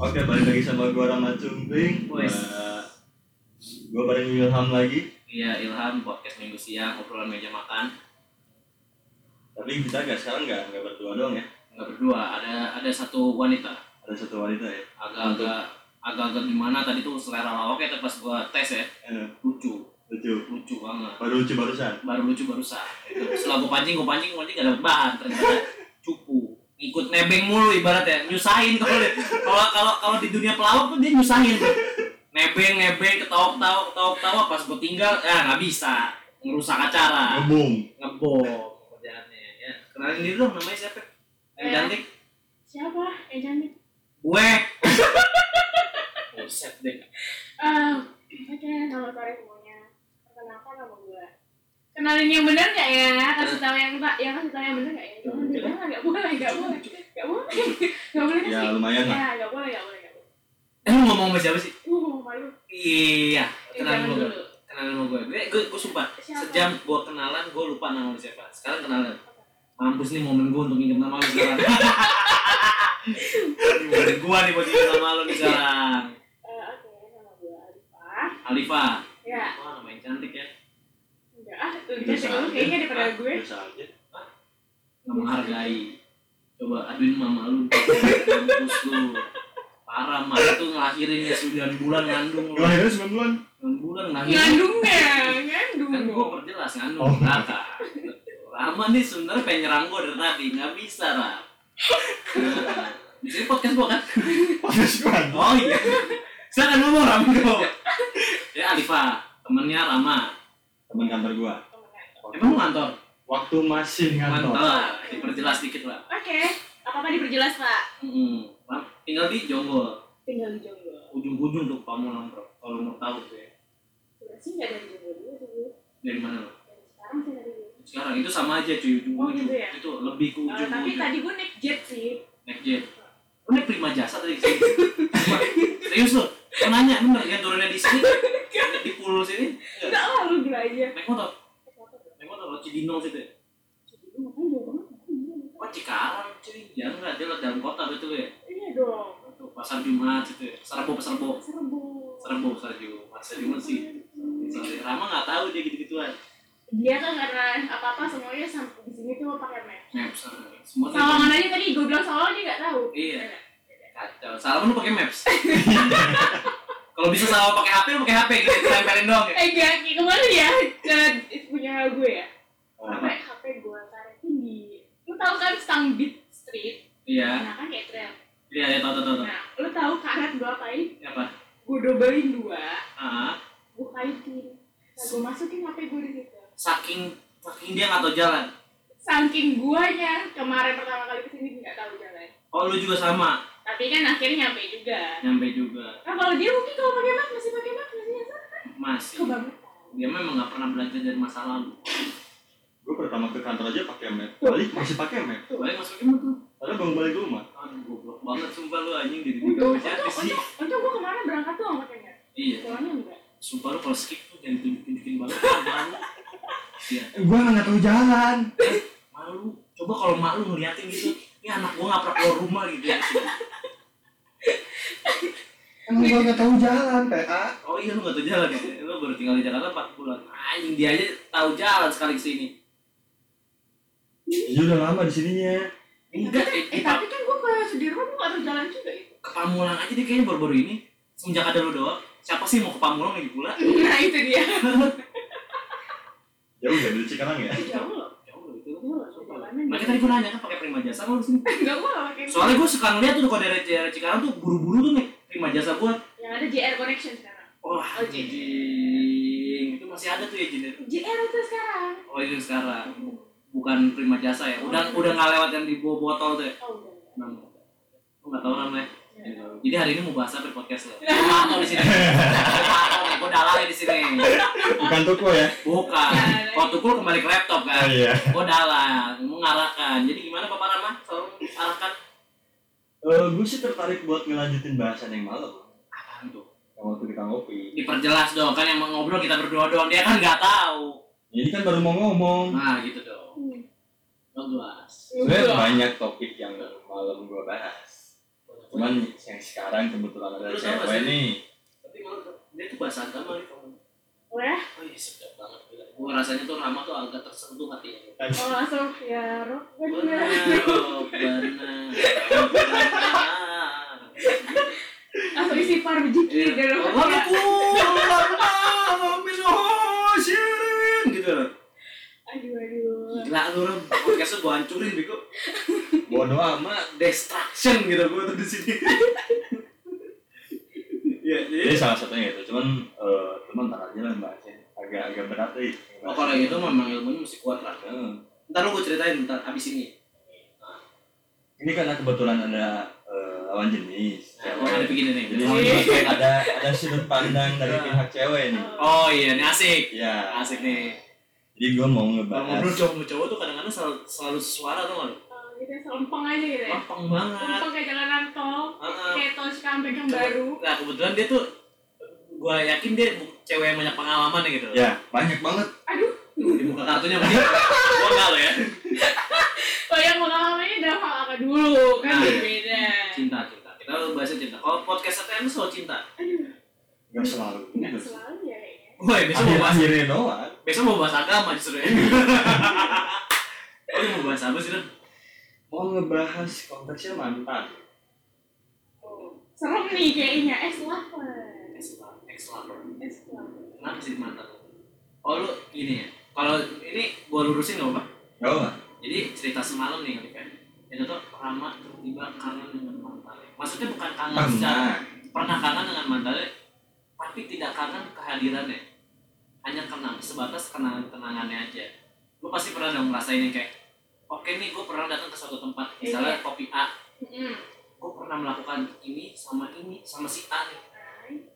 Oke, balik lagi sama gua Rama Cumbing. Wes. Gua- Gua bareng Ilham lagi. Iya Ilham podcast minggu siang obrolan meja makan Tapi kita gak sekarang nggak nggak berdua doang ya. nggak berdua ada ada satu wanita Ada satu wanita ya. agak-agak agak-agak gimana tadi tuh selera lawaknya tuh pas gua tes ya Eh, lucu lucu. lucu banget Baru lucu barusan. baru lucu baru sah itu setelah gua pancing gua pancing gua pancing gak dapet bahan ternyata cupu ikut nebeng mulu ibaratnya nyusahin kalau kalau kalau kalau di dunia pelawak tuh dia nyusahin tuh nebeng nebeng ketawa ketawa ketawa ketawa pas gua tinggal ya nggak bisa ngerusak acara Ngebung. ngebom kerjaannya ya kenalin diri dong namanya siapa yang Eh. cantik Siapa? Eh cantik. gue buset deh Eh, oke, selamat sore semuanya. Perkenalkan nama gue. Kenalin yang benar nggak ya? Kasih tahu yang tak, yang kasih tahu yang benar nggak ya? Jangan jangan nggak boleh, nggak boleh, nggak boleh, nggak boleh Ya lumayan lah. Ya, nggak boleh, nggak boleh, eh lu ngomong sama siapa sih? Uh, malu. iya Eh, sama gue dulu. kenalin sama gue gue gue, gue sumpah Siapa? sejam gue kenalan gue lupa nama lu siapa. Sekarang kenalan. Mampus nih momen gue untuk inget nama lu sekarang. Momen gue nih buat inget nama lu nih sekarang. Eh, oke, nama gue Alifah. Alifa. Ya, wah nama yang cantik ya enggak ah, lebih cantik lu kayaknya daripada gue. Biasa aja. menghargai. coba aduin mama lu. Mampus lu. Parah mah itu ngelahirinnya 9 bulan ngandung lu. Kelahiran 9 bulan. 9 bulan ngelahirin. Ngandungnya, ngandung. kan gue perjelas ngandung. Oh. rata Rama nih sebenarnya pengen nyerang gue dari tadi nggak bisa lah Nah, di sini podcast gue kan? Podcast gua. oh iya. Silakan ngomong Rama dong ya Alifa. Temennya Rama Teman kantor gua. emang ngantor? Waktu masih ngantor. ngantor. Diperjelas dikit lah Oke, apa-apa diperjelas, Pak? Ram, tinggal di Jonggol. Tinggal di Jonggol. ujung-ujung tuh Pamulang bro. Kalau mau tahu tuh ya. Sebenarnya sih nggak dari Jonggol dulu tuh, dari mana lo sekarang sih dari sekarang itu sama aja cuy. Ujung Oh, gitu ya? itu lebih ke Eh, ujung tapi ujung tadi gue naik jet sih. naik jet naik prima jasa tadi ke sini. Serius lo Gua nanya bener yang turunnya di sini? Di pulau sini? Enggak. Enggak lah, lu gila aja. naik motor? Naik motor lo Cidinong situ ya? Jauh banget? oh Cikarang cuy. Jangan nggak dia liat dalam kota betul ya? Iya dong. Tuh, pasar Jumat situ ya? Serbo serbo. Serbo. Pasar Jumat pasar Jumat sih. Rama nggak tahu dia gitu-gituan Dia kan karena apa-apa semuanya sampai di sini tuh pakai map. Maps semua tuh Sawangan aja tadi gue bilang Sawangan dia nggak tahu. Iya. Kacau. Salah lu pakai Maps. Kalau bisa sama pakai HP lu pakai HP gitu tempelin doang ya. Eh gak, ke mana ya? Ke punya gue ya. Oh, Sampai HP gue taruh di lu tahu kan Stangbeat Street? Iya. Nah kan kayak trail. Iya, ya tahu tahu tahu. Nah, lu tahu karet gue apain? Apa? Gue dobelin dua, Ah, gue kaitin. Nah, gue masukin HP gue di situ. Saking saking dia nggak tahu jalan. Saking guanya kemarin pertama kali ke sini nggak tahu jalan. Oh, lu juga sama. Tapi kan akhirnya nyampe juga. Nyampe juga. Nah kalau dia mungkin kalau pakai map masih pakai map masih ya Masih. kebangetan. Dia memang nggak pernah belajar dari masa lalu. Gua pertama ke kantor aja pakai map. Balik masih pakai map. Balik masuk gimana tuh? Padahal baru balik ke rumah. Aduh, goblok banget sumpah lu anjing di di Untung, sih? untung, untung gue kemarin berangkat tuh nggak pakai map. Iya. Soalnya enggak. Sumpah lu kalau skip tuh jangan tunjuk-tunjukin banget kan malu. Iya. Gua nggak tahu jalan. malu coba kalau mak lu ngeliatin gitu ini anak gua nggak pernah keluar rumah gitu ya Emang gua nggak tahu jalan, PA. oh iya lu nggak tahu jalan ya lu baru tinggal di Jakarta 4 bulan anjing dia aja tahu jalan sekali ke sini Iya udah lama di sininya. enggak tapi, eh, eh, tapi kan gue ke Sudirman gue nggak tahu jalan juga itu. ke Pamulang aja dia kayaknya baru-baru ini semenjak ada lu doang siapa sih mau ke Pamulang lagi pula Nah itu dia. Jauh ya dari Cikarang ya. Jauh loh. makanya tadi gua nanya kan pakai prima jasa lu sini Enggak gue nggak pakai. soalnya gua suka ngeliat tuh kalau dari daerah Cikarang tuh buru-buru tuh nih prima jasa buat Yang ada JR Connection sekarang. wah Oh, anjing itu masih ada tuh ya Jin JR itu sekarang. oh itu sekarang bukan prima jasa ya udah udah nggak lewat yang di bawah botol tuh ya Oh udah. Nah, lu nggak tahu namanya Ya. jadi hari ini mau bahas apa di podcast lo Mau di sini Mau nih gue dalalnya di sini Bukan toko ya. bukan waktu gue kembali ke laptop kan iya. gue dalang mengarahkan jadi gimana Bapak Rama selalu arahkan Eh, gue sih tertarik buat ngelanjutin bahasan yang malam. apaan tuh Yang waktu kita ngopi. diperjelas dong kan yang mau ngobrol kita berdua doang dia kan nggak tahu Ini kan baru mau ngomong. nah gitu dong Hmm. bagus Sebenarnya banyak topik yang malam gue bahas. Cuman yang sekarang kebetulan ada cewek nih tapi malah dia tuh bahasa agama nih kamu Wah, oh iya sedap banget gila rasanya tuh Rama tuh agak tersentuh hatinya oh langsung ya roh benar bener. oh, benar Langsung isi par berzikir Iya. gitu. gitu Aduh aduh. gila lu Ram. podcast lu gua hancurin bego bodo amat destruction gitu gua tuh di sini. Ya jadi jadi salah satunya itu cuman eh cuman ntar aja lah bahasnya agak agak berat nih oh, kalau gitu memang ilmunya mesti kuat lah. Eh, ntar lu gua ceritain ntar abis ini. Ini karena kebetulan ada eh, lawan jenis. Nah, gua ada begini nih jadi oh, iya. ada ada sudut pandang dari pihak cewek nih. Oh iya ini asik. Ya asik nih. Jadi gue mau ngebahas. Ngobrol cowok cowok tuh kadang-kadang selalu, selalu suara tuh kan Gitu selempeng aja gitu ya. gampang banget Selempeng kayak jalanan tol, Heeh. kayak tol Cikampek yang baru. Nah kebetulan dia tuh gue yakin dia cewek yang banyak pengalaman ya gitu. ya banyak banget Aduh, Di muka kartunya? Gua enggak lo ya. kalau yang pengalamannya dalam hal apa dulu Nah. kan berbeda. Cinta, cinta. Kita bahasnya cinta. Kalau podcast ATM soal cinta. Aduh, gak selalu nggak selalu ya kayaknya. Woi, besok mau bahas akhir-akhirnya doang besok mau bahas agama justru ya. Oh, mau bahas apa sih, Ren? Mau ngebahas konteksnya mantan Oh, serem nih kayaknya es lover. Ex-lover. Ex-lover. Es lover. Kenapa sih mantan? Oh, lu gini ya. Kalau ini gua lurusin gak apa? gak apa Jadi cerita semalam nih ketika itu tuh Rama tiba-tiba kangen dengan mantannya. Maksudnya bukan kangen secara pernah pernah kangen dengan mantannya tapi tidak kangen kehadirannya hanya kenang sebatas kenangan kenangannya aja lu pasti pernah dong ngerasain yang kayak oke nih gue pernah datang ke suatu tempat misalnya kopi A Mm-mm. gue pernah melakukan ini sama ini sama si A nih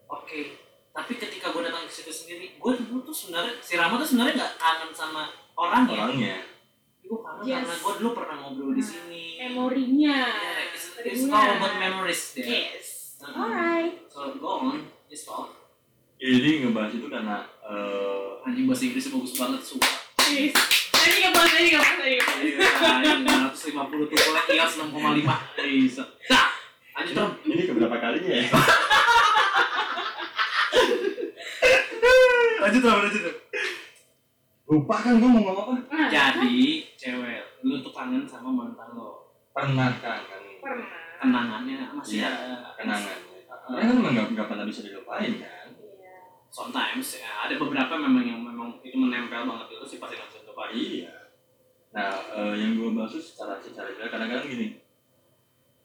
oke tapi ketika gue datang ke situ sendiri gue dulu tuh sebenarnya si Rama tuh sebenarnya nggak kangen sama orangnya orangnya gue kangen Yes. karena gue dulu pernah ngobrol di sini Memorinya. Yeah, it's, it's all about memories deh Yes. Uh-uh. Alright. so go on just talk jadi ngebahas itu karena eh, anjing bahasa Inggrisnya bagus banget sumpah Yes. Tadi nggak pas, tadi nggak pas, tadi nggak pas. Iya, 950 tuh kolek IELTS 6,5 Bisa Dah Lanjut Rom ini keberapa kalinya ya? Lanjut lanjut lupa kan gue mau ngomong apa? Nah, Jadi cewek Lu tuh kangen sama mantan lo? Pernah kangen pernah. Kenangannya masih Iya, ada. kenangan Uh, karena kan emang gak, gak pernah bisa dilupain kan? Iya. Sometimes ya, ada beberapa memang yang memang itu menempel banget itu sih pasti nggak dilupain iya nah eh, yang gue bahas tuh secara secara jelas kadang-kadang gini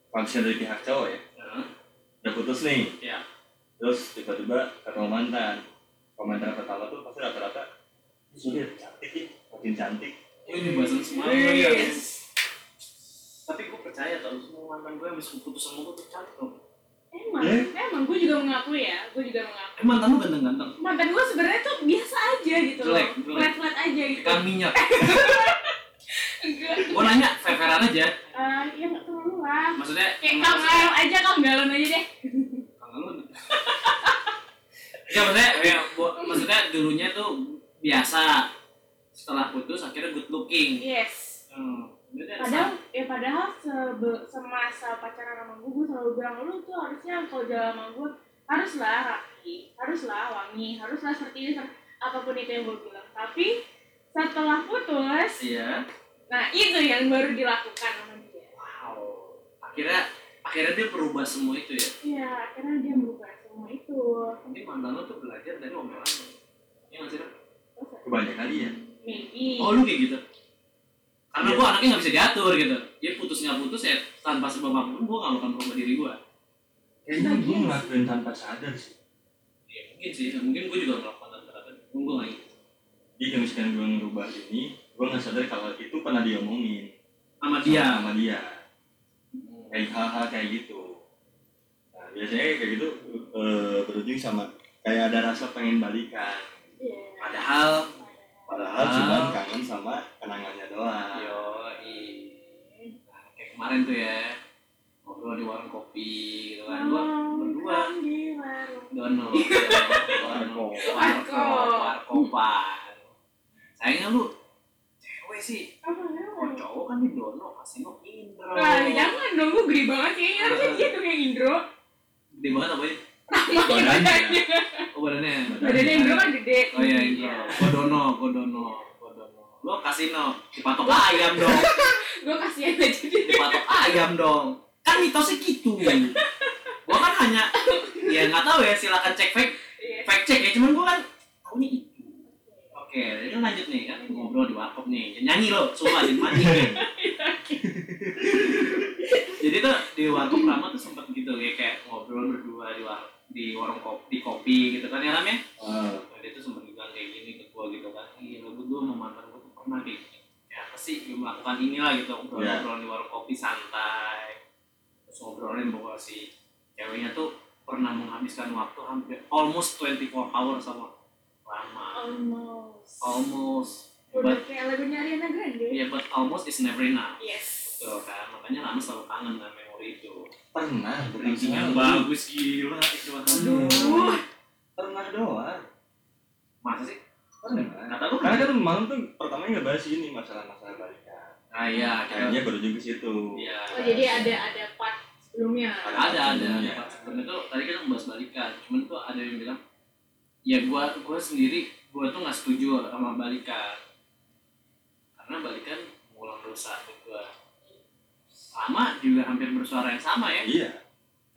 misalnya dari pihak cowok ya Heeh. udah putus nih Iya. terus tiba-tiba ketemu mantan komentar pertama tuh pasti rata-rata sulit cantik ya makin cantik Oh, ini bahasan semua ya. Yes. Tapi gue percaya tau semua mantan gue yang putus sama gue tuh cantik loh Emang, Eh? emang gue juga mengakui ya, gue juga mengakui. Eh mantan lu ganteng-ganteng Mantan gue sebenarnya tuh biasa aja gitu. Jelek. Flat-flat aja gitu. Ikan minyak Enggak. Gue nanya fair-fairan aja Eh, ya nggak terlalu lah. Maksudnya Kayak kang galon aja, kang galon aja deh. Kangen lu. Ya maksudnya, ya, maksudnya dulunya tuh biasa. Setelah putus akhirnya good looking. Yes. Hmm. Padahal, ya padahal sebe- semasa pacaran sama gue, gue selalu bilang lu tuh harusnya kalau jalan sama gue haruslah rapi, haruslah wangi, haruslah seperti ini, apa pun itu yang gue bilang. Tapi setelah putus, Iya. nah itu yang baru dilakukan sama dia. Wow. Akhirnya akhirnya dia berubah semua itu ya. Iya, akhirnya dia merubah semua itu. Mungkin mantan lu tuh belajar dari omelan lu. Iya nggak sih? Kebanyakan kali ya maybe. Oh lu kayak gitu. Karena Iya. gua anaknya nggak bisa diatur gitu. Dia putus nggak putus ya tanpa sebab apa pun gua nggak akan merubah diri gua. kayaknya gue ngelakuin tanpa sadar sih Ya mungkin sih, mungkin gua juga melakukan tanpa Gua gua nggak ingat. jadi kalau misalkan gue ngerubah ini gue nggak sadar kalau itu pernah diomongin Sama dia. sama dia kayak hal-hal kayak gitu nah biasanya kayak gitu eh, berujung sama kayak ada rasa pengen balikan Iya. Padahal padahal Ah. cuma kangen sama kenangannya doang yo nah, kayak kemarin tuh ya ngobrol di warung kopi gitu kan gua berdua Nongkrong di warung. dono Warkop. warkop warkopan sayangnya lu cewek sih kalau namanya? cowok kan di dono kasih no indra Nah, jangan dong, gue gede banget kayaknya harusnya dia tuh kayak Indro. Gede banget apa ya? Badannya. Badannya. Oh badannya. Badannya Indro kan gede. Oh iya Indro. Godono, Godono, Godono. Lo kasino, dipatok ayam dong. Gue kasihan aja dia. Dipatok ayam dong. Kan mitosnya gitu. Gua kan hanya ya nggak tahu ya silakan cek fact Iya. fact check ya cuman gua kan tahunya itu. Oke, ini lanjut nih kan ngobrol di warkop nih. Nyanyi lo, sumpah mancing nih. Jadi tuh di warkop lama tuh sempet gitu ya kayak ngobrol berdua di war di warung kopi, di kopi gitu kan ya Ram ya. Ah, Nah, dia tuh sempat bilang kayak gini ke gua gitu kan iya lo gue sama mantan gue tuh pernah gini ya apa sih? Gue melakukan inilah gitu. Ngobrol-ngobrol di warung kopi santai. Terus ngobrolin bahwa si ceweknya tuh pernah menghabiskan waktu hampir almost 24 hours sama lama. Almost. almost. Udah kayak lagunya Ariana Grande. ya but almost is never enough. Yes. betul kan? Makanya lama selalu kangen itu pernah ranking yang bagus gila itu Aduh. pernah doang. Masa sih? Pernah. Kata lu karena kan malam tuh pertama nggak bahas ini masalah-masalah balikan. Ah iya kayaknya berujung ke situ. Iya. Oh, jadi ada ada part sebelumnya. ada ada Iya. ada sebenarnya tuh tadi kita membahas balikan. Cuman tuh ada yang bilang ya gua gua sendiri gua tuh nggak setuju sama balikan. Karena balikan mengulang dosa buat gua Rama juga hampir bersuara yang sama ya iya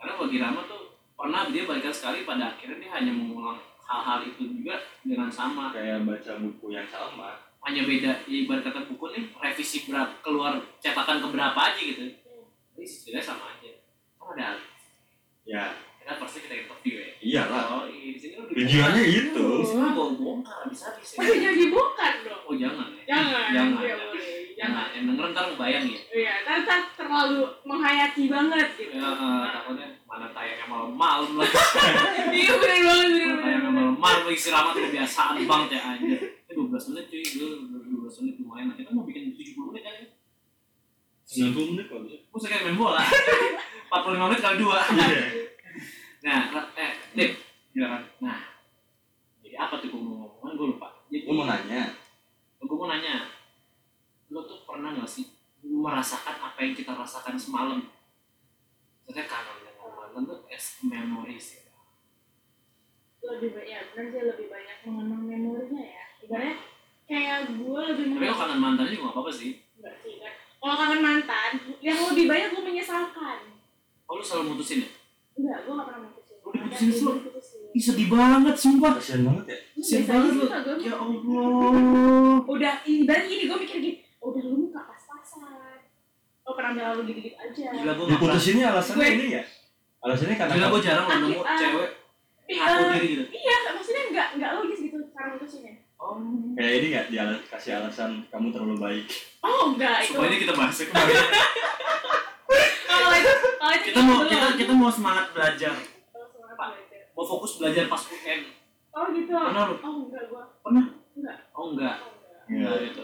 karena bagi Rama tuh pernah dia balikan sekali pada akhirnya dia hanya mengulang hal-hal itu juga dengan sama kayak baca buku yang sama hanya beda ya, ibarat kata buku nih revisi berapa keluar cetakan keberapa aja gitu ini sebenarnya sama aja oh ada ya kita pasti kita interview ya iyalah Oh, iya, di sini di tujuannya itu Di sini gua bongkar habis habis ya. Udah jadi bongkar dong. Oh jangan ya. Jangan. Jangan. Ya jangan. boleh. Jangan. Jangan. Yang denger ntar bayang ya. Iya, ntar ntar terlalu menghayati banget gitu. Ya, eh, takutnya mana tayangnya malam-malam lagi. Iya bener banget bener Mana tayangnya banget. malam-malam lagi istirahat tuh kebiasaan banget ya anjir. Itu 12 menit cuy, gue 12 menit lumayan. Nah, kita mau bikin 70 menit kan ya. 90 menit kalau bisa Gue kayak main bola. 45 menit kali dua. iya Nah, eh, Dip, silakan. Nah, jadi apa tuh gue mau ngomong? Gue lupa. Jadi, gue mau nanya gue mau nanya lo tuh pernah gak sih merasakan apa yang rasakan semalam Maksudnya kangen dengan mantan tuh as memories ya Lebih banyak, ya bener sih lebih banyak mengenang memorinya ya. Ibaratnya kayak gue lebih tapi lo mengenang kangen mantannya juga gak apa-apa sih enggak sih kan. Kalau kangen mantan, yang lebih banyak gue menyesalkan. oh lo selalu mutusin ya? Enggak, gue gak pernah mutusin. Lu diputusin diputusin. Ih sedih banget sumpah kasian banget ya Kasian banget lu. Ya Allah Udah, ibaratnya gini, gue mikir gini, "Oh, udah lu gak pas-pasan. Oh, pernah lalu gitu-gitu aja. Gila pernah diputusinnya alasannya Gue- ini ya alasannya karena Gila gue jarang lo nemu Ah, cewek Aku eh, diri gitu Iya, maksudnya nggak nggak logis gitu cara mutusinnya. Oh kayak ini nggak dia kasih alasan kamu terlalu baik Oh enggak itu. Supaya ini kita bahas ya kemarin Kalau itu kalau itu Kita mau belum. kita kita mau semangat belajar Oh, semangat Pak. belajar. Mau fokus belajar pas UN Oh gitu. Pernah lu? Oh enggak gua. Pernah? Enggak. Oh enggak Oh, enggak. Iya. Nah, itu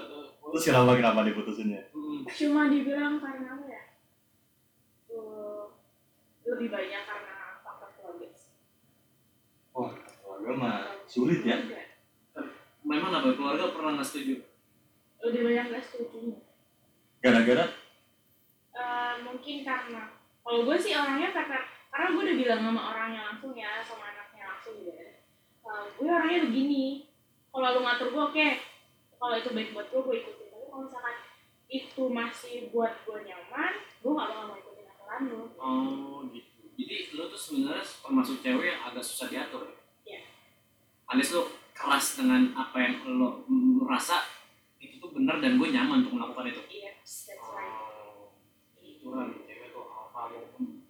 terus kenapa kenapa diputusinnya Hmm. Cuma dibilang karena apa ya? Lebih banyak karena faktor keluarga. sih. wah keluarga mah sulit ya. Memang apa keluarga pernah nggak setuju? Lebih banyak nggak setuju. gara-gara Eh, mungkin karena kalau gue sih orangnya karena karena gue udah bilang sama orangnya langsung ya sama anaknya langsung gitu ya Eh, gue orangnya begini kalau lu ngatur gue oke kalau itu baik buat gue gue ikutin tapi kalau misalkan itu masih buat gue nyaman gue gak bakal mau aturan lu Oh gitu. Jadi lo tuh sebenarnya termasuk cewek yang agak susah diatur ya? Iya. Alias lo keras dengan apa yang lo merasa itu tuh benar dan gue nyaman untuk melakukan itu. iya that's right Oh, itu kan cewek tuh apa lo? Hmm.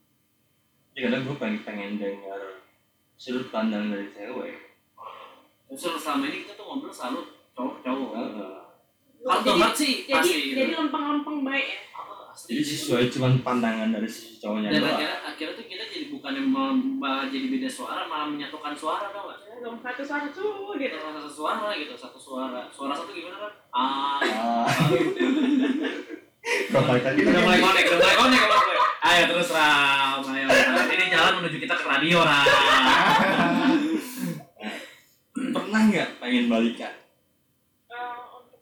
ya kadang gue pengen pengen dengar sudut pandang dari cewek Oh. Terus selama ini kita tuh ngobrol selalu cowok-cowok. Heeh. Kalau jadi tobat sih jadi pasti. jadi lempeng-lempeng baik ya asli. Jadi sesuai cuman pandangan dari sisi cowoknya dan doang akhirnya, akhirnya tuh kita jadi bukan yang malah jadi beda suara malah menyatukan suara tau gak? Ya, dong satu suara tuh gitu Kita satu suara gitu satu suara suara satu gimana kan? Ah, ah tadi udah mulai konek udah mulai konek udah mulai. Ayo terus Ram, ayo Ram. Ini jalan menuju kita ke radio Ram. pernah nggak pengen balikan Eh, untuk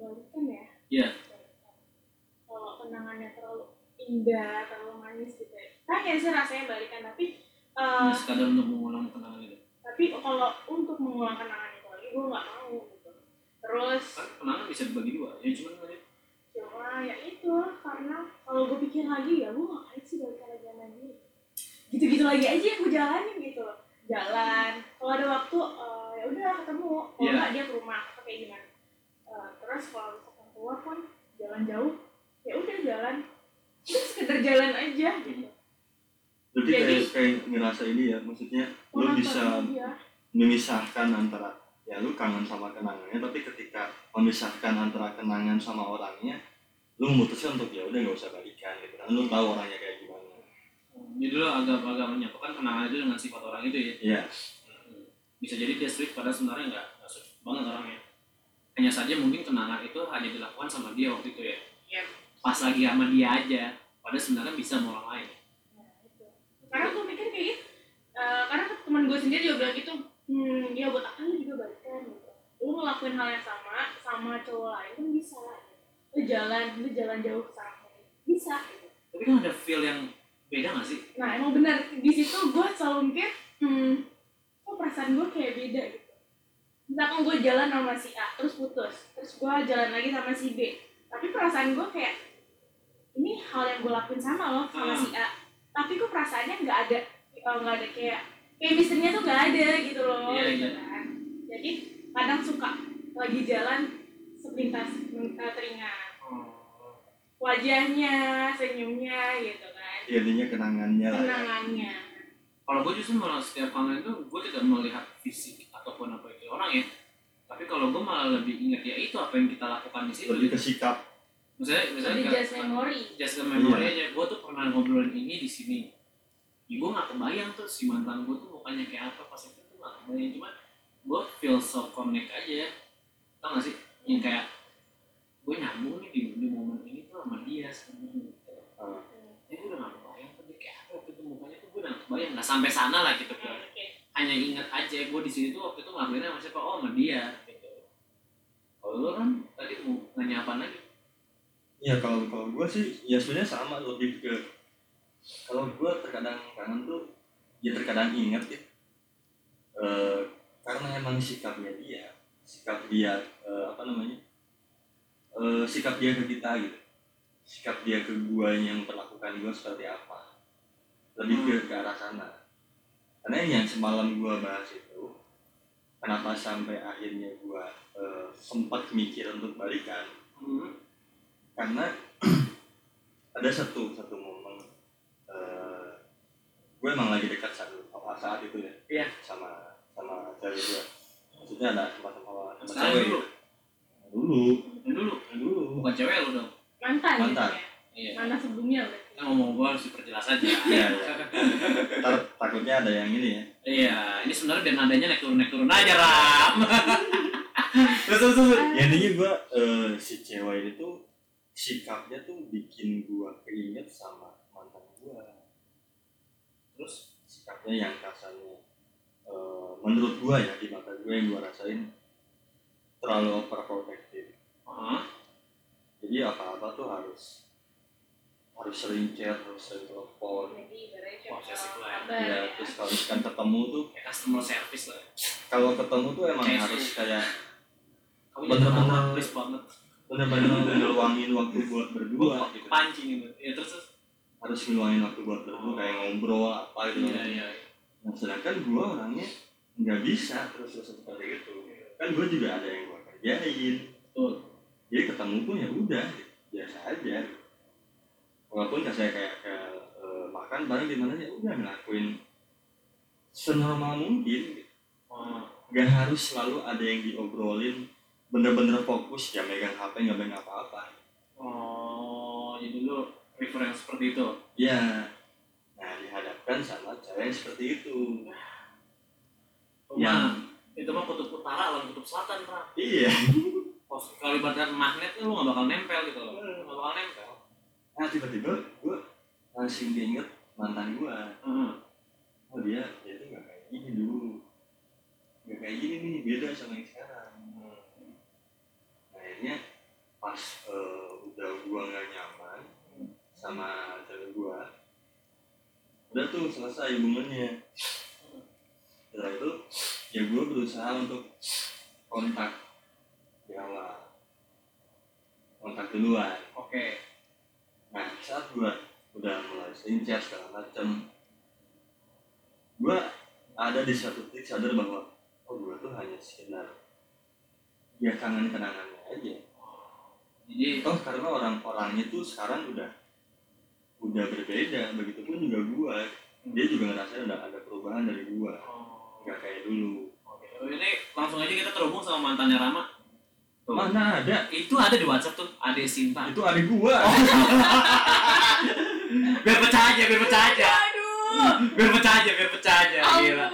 balikan ya Iya. terlalu indah terlalu manis gitu ya. Pengen sih rasanya balikan tapi Ini sekadar untuk mengulang kenangan itu tapi kalau untuk mengulang kenangan itu lagi gue nggak mau gitu. Terus kan kenangan bisa dibagi dua ya cuman kan cuma ya itu karena kalau gue pikir lagi ya gue ngapain sih balik lagi sama dia? Gitu-gitu lagi aja yang gue jalanin gitu jalan kalau ada waktu eh, ya udah ketemu. Kalau Iya. nggak dia ke rumah atau kayak gimana? Eh, terus kalau misalkan keluar pun jalan jauh ya udah jalan sekedar jalan aja. Berarti Jadi- kayak, kayak ngerasa ini ya, maksudnya lu Orang bisa dia. memisahkan antara ya lu kangen sama kenangannya, tapi ketika memisahkan antara kenangan sama orangnya, lu memutuskan untuk ya udah nggak usah balikan gitu kan, lu tahu orangnya kayak gimana. jadi lo agak agak menyatukan kenangan itu dengan sifat orang itu ya? Iya, bisa jadi dia strict padahal sebenarnya nggak strict banget orangnya. Hanya saja mungkin kenangan itu hanya dilakukan sama dia waktu itu ya? Iya. Pas lagi sama dia aja padahal sebenarnya bisa sama orang lain itu. Karena gue mikir kayak gitu, eh, karena teman gue sendiri juga bilang gitu, hmm, ya buat apa lu juga balikan gitu. Lu ngelakuin hal yang sama, sama cowok lain kan bisa. Lu jalan, lu jalan jauh ke sana, bisa. Gitu. tapi kan ada feel yang beda nggak sih Nah emang benar, di situ gue selalu mikir, hmm, kok perasaan gue kayak beda gitu. Misalkan gue jalan sama si A, terus putus, terus gue jalan lagi sama si B, tapi perasaan gue kayak, ini hal yang gue lakuin sama loh sama Ah. si A, tapi kok perasaannya nggak ada, eh, nggak ada kayak, chemistry-nya tuh nggak ada gitu loh, Iya, gitu iya. kan. Jadi kadang suka lagi jalan sepintas eh, teringat wajahnya, senyumnya gitu kan, intinya kenangannya lah. ya. kenangannya. kalau gue justru malah setiap kangen itu gue tidak melihat fisik ataupun apa itu orang ya tapi kalau gue malah lebih ingat ya itu apa yang kita lakukan di situ Lebih ke sikap. Misalnya misalnya Jadi kayak- just memory. just memory Iya. aja gue tuh pernah ngobrolin ini di sini ya gue nggak kebayang tuh si mantan gue tuh mukanya kayak apa pas itu tuh nggak kebayang cuma gue feel so connect aja ya tau gak sih yang kayak gue nyambung nih di, di momen ini tuh sama dia sebenarnya gitu. Ah. ya gue udah gak kebayang tuh dia kayak apa waktu itu mukanya tuh gue udah gak kebayang nggak sampai sana lah gitu Oke. hanya ingat aja gue di sini tuh waktu itu ngelakuinnya sama siapa oh sama dia gitu kalau lu kan tadi mau nanya apa lagi Iya kalau kalau gue sih ya sebenarnya sama lebih ke kalau gue terkadang kangen tuh ya terkadang ingat ya. Eh, karena emang sikapnya dia sikap dia eh, apa namanya Eh, sikap dia ke kita gitu. Sikap dia ke gue yang perlakukan gue seperti apa. Lebih ke ke arah sana. Karena yang semalam gue bahas itu kenapa sampai akhirnya gue eh, sempat mikir untuk balikan. Hmm. Karena ada satu satu momen eh gue emang lagi dekat saat, saat itu ya Iya. sama sama cewek gue maksudnya ada sama sama sama cewek dulu. gitu. dulu yang dulu dulu bukan cewek lu dong Mantan, gitu Mantan. ya. iya Mantan sebelumnya berarti. kita ngomong gue harus diperjelas aja Iya, iya. ntar takutnya ada yang ini ya iya ini sebenarnya biar nadanya naik turun naik turun aja ram terus terus terus ya intinya gue eh, si cewek ini tuh sikapnya tuh bikin gue keinget sama mantan gue terus sikapnya yang kasarnya eh, menurut gue ya di mata gue yang gue rasain terlalu overprotective Hah? jadi apa-apa tuh harus harus sering chat harus sering telepon Posesif lah ya. kabar ya terus kalau misalkan ketemu tuh kayak customer service lah kalau ketemu tuh emang harus kayak kamu Bener-bener. please banget bener-bener ngeluangin waktu buat berdua gitu pancing gitu ya terus terus harus ngeluangin waktu buat berdua kayak ngobrol apa gitu iya iya Nah, sedangkan gue orangnya nggak bisa terus terus seperti itu. Kan gue juga ada yang gue kerjain. betul Jadi ketemu pun ya udah, biasa aja. Walaupun saya kayak, kayak eh, makan bareng di mana ya udah ngelakuin senormal mungkin. Gitu. oh, Gak harus selalu ada yang diobrolin bener-bener fokus ya megang HP nggak megang apa-apa. oh jadi lu prefer yang seperti itu Ya, nah dihadapkan sama cewek yang seperti itu. Cuma itu mah kutub utara lawan kutub selatan Ram. Iya. Kalau ibaratkan magnet lu nggak bakal nempel gitu loh nggak bakal nempel Nah tiba-tiba gue langsung diinget mantan gue. Heeh. Oh dia, dia tuh gak kayak gini dulu. Gak kayak gini nih, beda sama yang sekarang. Akhirnya pas eh, udah gue gak nyaman, sama cewek gua udah tuh selesai hubungannya. Setelah itu ya gua berusaha untuk kontak di awal kontak duluan. Oke. nah saat gua udah mulai sering chat segala macem gua ada di suatu titik sadar bahwa oh gua tuh hanya sekedar ya kangen kenangannya aja Jadi toh karena orang-orangnya tuh sekarang udah udah berbeda begitupun juga gua dia juga ngerasain udah ada perubahan dari gua oh, nggak kayak dulu oke. Oh, Ini langsung aja kita terhubung sama mantannya Rama. Tuh. mana ada Itu ada di WhatsApp tuh, Ade Sinta. itu adik gua biar pecah aja, biar pecah aja. Aduh. Biar pecah aja, biar pecah aja. Gila.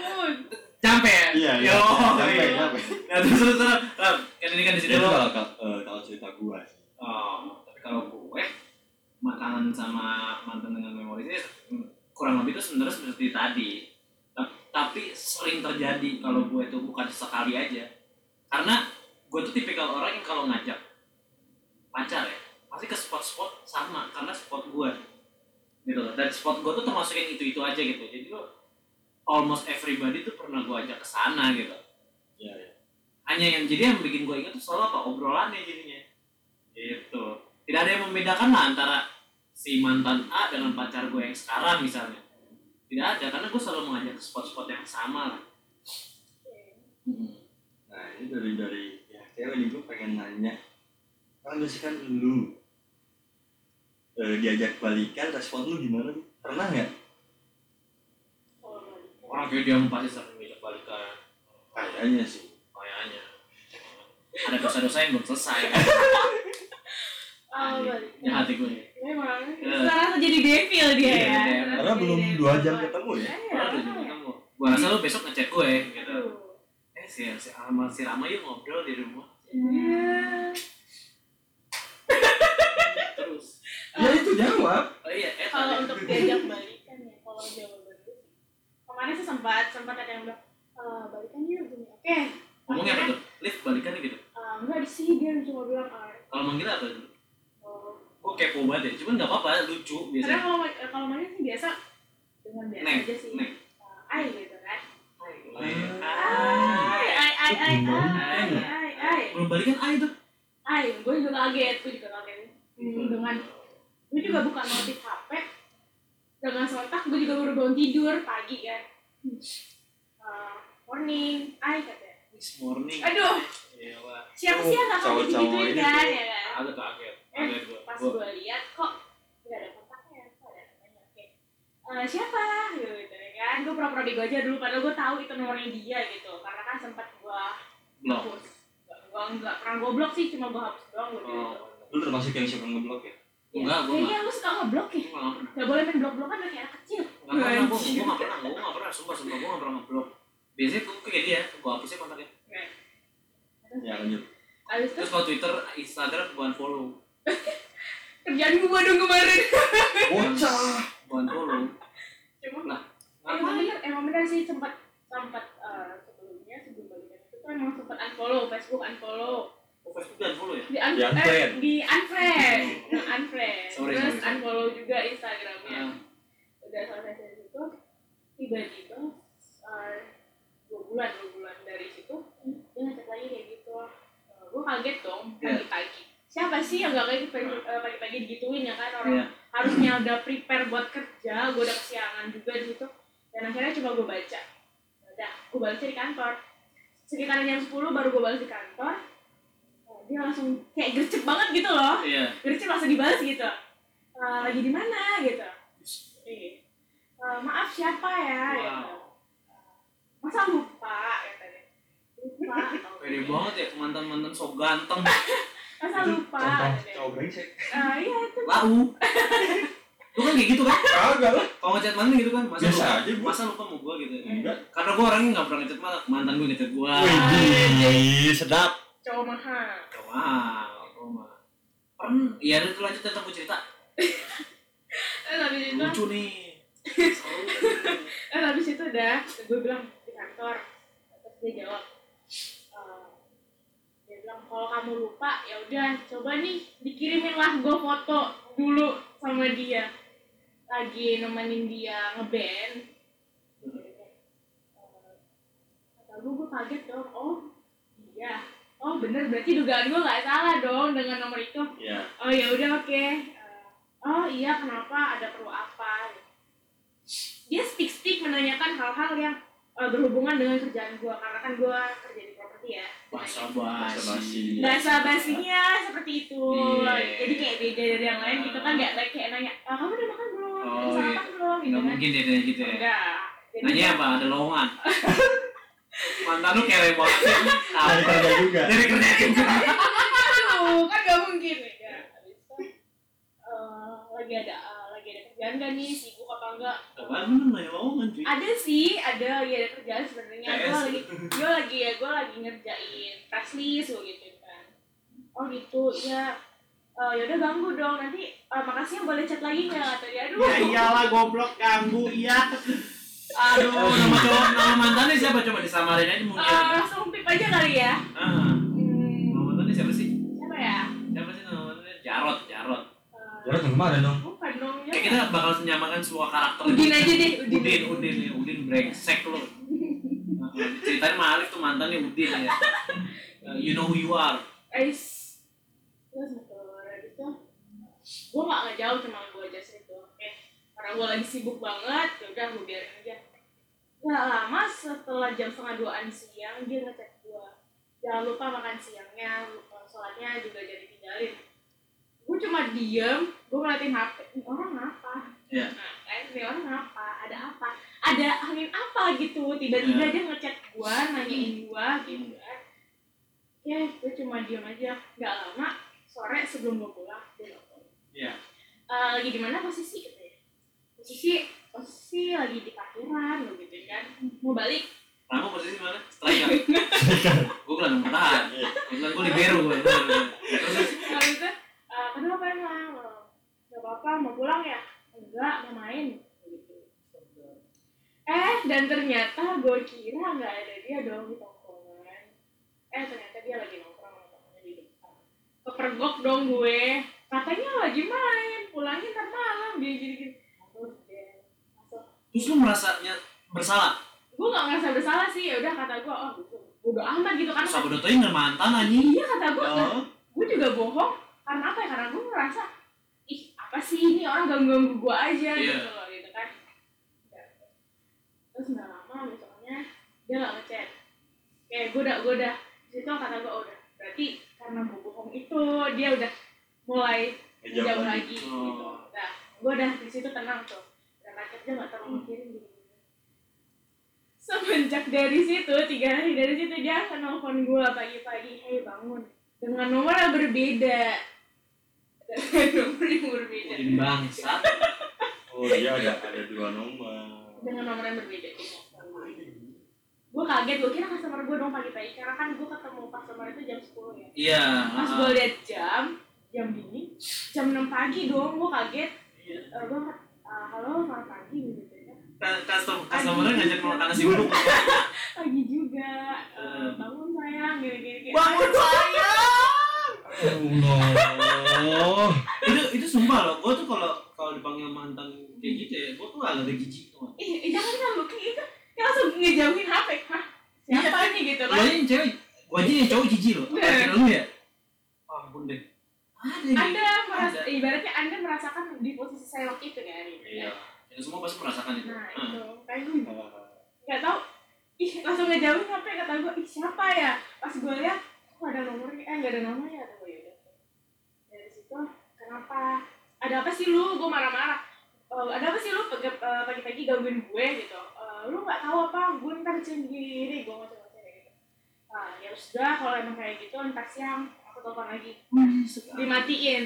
Sampai ya? iya iya Yo, iya. sampai Nah, terus terus terus. Kan ini kan di sini itu lo. kalau kalau eh, kalau cerita gua sih Oh, tapi kalau gue makanan sama mantan dengan memori ini hmm, kurang lebih itu sebenarnya seperti tadi. Ta- Tapi sering terjadi kalau gue itu bukan sekali aja. Karena gue tuh tipikal orang yang kalau ngajak pacar ya, pasti ke spot-spot sama karena spot gue. Gitu loh. Dan spot gue tuh termasuk yang itu-itu aja gitu. Jadi lo almost everybody tuh pernah gue ajak ke sana gitu. iya iya Hanya yang jadi yang bikin gue ingat tuh selalu apa obrolannya jadinya. Gitu. Tidak ada yang membedakan lah antara si mantan A dengan pacar gue yang sekarang misalnya. Tidak ada karena gue selalu mengajak ke spot-spot yang sama lah. nah ini dari dari ya cewek nih gua pengen nanya kalau misalkan lu eh, diajak balikan respon lu gimana pernah nggak. Orang kayak dia pasti sering ngajak balikan. kayaknya sih Kayaknya. Ada dosa-dosa yang belum selesai. Oh. Ya hati gue. Memang. Eh. Sekarang jadi devil dia Iya, ya. karena belum dua jam ketemu ya Iya, Padahal udah makanya. ketemu. Gue rasa lu besok ngechat gue gitu. Eh si, si Arma si Rama yuk ngobrol di rumah. Iya. Terus. ya itu jawab Oh iya, eh Kalau untuk diajak balikan ya, kalau sih. Kemarin sih sempat sempat ada yang bilang "Eh, balikan yuk gini. Oke. Ngomongnya apa tuh? Lift balikan gitu. eh, enggak sih dia cuma bilang ah, Kalau manggil apa dulu? oh. Gue kepo banget ya, cuman gak apa-apa, lucu Karena biasanya. kalau kalau manggil sih biasa dengan biasa aja sih. neng. Eh, Ai gitu kan. Ai ai ai ai Gimana? ai ai ai. Belum balikan ah itu. Ai, gue juga kaget, gue juga kaget. Hmm, dengan gue juga buka notif HP dengan sontak gue juga baru bangun tidur pagi kan. Eh, morning ai katanya This morning. aduh. Pak. siapa sih yang digituin ini kan ya kan? Agak tuh kaget. Eh, Kaget gue. pas Gua- gue lihat kok gak ada kontaknya kok ada namanya oke. Eh, siapa? Gitu ya kan? Gue pura-pura bego aja dulu padahal gue tahu itu nomornya dia gitu. Karena kan sempat gue hapus. Gue nggak pernah gue blok sih cuma gue hapus doang gue Oh. gitu. Lu termasuk yang suka ngeblok ya Enggak, gue kayaknya lu suka ngeblok ya? Gue pernah. Gak boleh main blok-blokan udah kayak anak kecil. Gak pernah, gue gue gak pernah, gue gak pernah, sumpah, sumpah, gue gak pernah ngeblok. Biasanya tuh kayak dia, gue hapusnya kontaknya. Ya lanjut. Abis Terus kalau Twitter, Instagram, gue unfollow. Kerjaan gua dong kemarin. bocah. Gue unfollow. Cuma Lah, emang bener, emang bener sih sempat sempat eh, sebelumnya sebelum balikan itu tuh emang sempat unfollow Facebook unfollow Oh, Facebook di unfollow ya? di un Di unfriend. eh, di unfriend. Nah, unfriend. Sorry, terus sorry, unfollow juga Instagramnya. Ah. udah selesai dari situ. Tiba-tiba eh, dua bulan dua bulan dari situ dia ngechat lagi kayak gitu. Eh, gua kaget dong Iya. pagi-pagi. Siapa sih yang gak kaget pagi- eh, pagi-pagi digituin ya kan? Orang Iya. harusnya udah prepare buat kerja gue udah kesiangan juga di situ. Dan akhirnya coba gue baca. Udah gue baca di kantor. Sekitar jam 10 baru gue balas di kantor dia langsung kayak gercep banget gitu loh. Iya. gercep langsung dibalas gitu. "Eh, lagi di mana? gitu. Iya. "Eh, maaf siapa ya? Gitu. Wow. masa lupa? katanya. Lupa. Pede banget ya, mantan-mantan sok ganteng. Masa itu lupa? cowok brengsek. "Eh, iya itu. Lau Lu kan kayak gitu kan? kagak lah. Kalau ngechat mantan gitu kan? Masa biasa lupa, aja gua. Masa lupa mau gue gitu enggak. Karena gue orangnya gak pernah ngechat mantan, mantan gue ngechat gue Wih, sedap. Cowok mahal Wow, gue mah Pernah, iya itu lanjut tentang gue cerita. Terus habis itu Lucu nih. Eh habis itu udah, gue bilang di kantor, terus dia jawab, eh, dia bilang kalau kamu lupa ya udah coba nih dikirimin lah gue foto dulu sama dia. Lagi nemenin dia ngeband. Kata gue gue kaget dong. Oh iya oh bener berarti dugaan gue nggak salah dong dengan nomor itu Iya. oh ya udah oke Eh, oh iya kenapa ada perlu apa dia speak speak menanyakan hal-hal yang eh, berhubungan dengan kerjaan gue karena kan gue kerja di properti ya Bahasa Bahasa basi. bahasa basinya seperti itu Iya. jadi kayak beda dari yang lain gitu kan nggak like kayak nanya ah, kamu udah makan belum Oh, sarapan iya. belum gitu Nggak kan mungkin dia nanya gitu ya. enggak Jadi Nanya apa? Ada lowongan. Mantan lu kere banget sih. Dari kerja juga. Dari kerja juga. Aduh, kan gak mungkin ya. Habis itu eh, lagi ada eh, lagi ada kerjaan gak nih sibuk apa enggak? Apaan lu nanya lowongan cuy? Ada sih, ada lagi ada kerjaan sebenarnya. Gue lagi gue lagi ya gue lagi ngerjain press list gitu kan. Oh gitu, iya. Eh, ya udah ganggu dong nanti eh, makasih yang boleh chat lagi nggak kata dia aduh Ya iyalah goblok ganggu iya. Aduh, nama cowok nama mantannya siapa coba disamarin aja mungkin. Eh, langsung pip aja kali ya Ah, hmm, nama mantannya siapa sih? siapa ya Siapa sih nama mantannya? Jarot, Jarot. Eh, Jarod yang kemarin dong. bukan dong ya Kayak kita bakal menyamakan semua karakter. Udin aja deh Udin Udin, Udin, ya. Udin brengsek lu. Nah, Ceritain sama Alif tuh mantannya Udin ya. Uh, You know who you are. Ais terus itu gue gak ngejauh cuma gue aja eh karena gue lagi sibuk banget ya udah gue biarin aja. Gak lama setelah jam setengah duaan siang dia ngechat gue jangan lupa makan siangnya sholatnya juga jadi tinggalin. Gue cuma diem gue ngeliatin hp ini orang nah kan ini orang ngapa? Ada apa? Ada angin apa gitu? Tiba-tiba Iya. dia ngechat gue nanyain gue gitu kan. Ya gue cuma diem aja. Nggak lama sore sebelum gue pulang dia nelfon. Iya. "Eh, lagi di mana posisi posisi posisi lagi di parkiran gitu kan. Mau balik? Kamu posisi mana? Striker. gue gelandang bertahan. Kebetulan gue libero gue. Terus habis itu "Eh, kenapa emang "Eh, nggak apa-apa mau pulang ya? Enggak mau main. Gitu eh dan ternyata gue kira nggak ada dia dong di tongkrongan. Eh ternyata dia lagi nongkrong sama temennya di depan. Kepergok dong gue. Katanya lagi main. Pulangnya ntar malam dia gini gini terus deh masuk terus lu merasanya bersalah. gue gak ngerasa bersalah sih ya udah kata gue oh bodo amat gitu kan Sabu dotoin nggak mantan anjing. iya kata gue Oh. gue juga bohong karena apa ya karena gue ngerasa ih apa sih ini orang ganggu ganggu gue aja Iya. gitu loh gitu kan Udah. terus nggak lama misalnya dia nggak ngechat kayak gue udah gue udah situ kata gue oh, udah berarti karena gue bohong itu dia udah mulai jauh lagi. lagi gitu Oh. nah gue udah di situ tenang tuh akhirnya nggak terlalu mikirin gitu semenjak dari situ tiga hari dari situ dia akan nelfon gue pagi-pagi hey bangun dengan nomor yang berbeda dengan nomor yang berbeda Udin bangsat. Oh iya ada ada dua nomor. dengan nomor yang berbeda gue kaget gue kira customer gue dong pagi-pagi karena kan gue ketemu customer itu jam 10 ya Iya. pas ah. gue lihat jam jam dini jam 6 pagi dong gue kaget Iya. Eh, gue uh, halo selamat pagi gitu kan Custom customer ngajak makan nasi uduk. pagi juga eh, Eh. bangun sayang gini gini Bangun sayang. Allah. itu itu sumpah loh. Gue tuh kalau kalau dipanggil mantan kayak gitu ya, gue tuh agak jijik tuh. ih jangan kan lu kayak gitu dia langsung ngejauhin HP hah siapa nih gitu kan aja yang cewek, yang cowok jijik loh. Apa kira lu ya? Ada anda merasa Ada. ibaratnya anda merasakan di posisi saya waktu itu kan? Iya. Ya, semua pasti merasakan itu. nah Ah. itu. Kayak gue nggak tahu. Ih langsung ngejauhin HP kata gue ih siapa ya? Pas gue lihat kok ada nomornya? Eh nggak ada nomornya. Kata gue yaudah dari situ kenapa? Ada apa sih lu? Gue marah-marah. "Eh, ada apa sih lu eh, pagi-pagi gangguin gue? Gitu. "Eh, lu nggak tahu apa? Gue ntar sendiri gue ngoceh-ngoceh kayak gitu. Nah ya sudah kalau emang kayak gitu ntar siang telepon lagi. Dimatiin.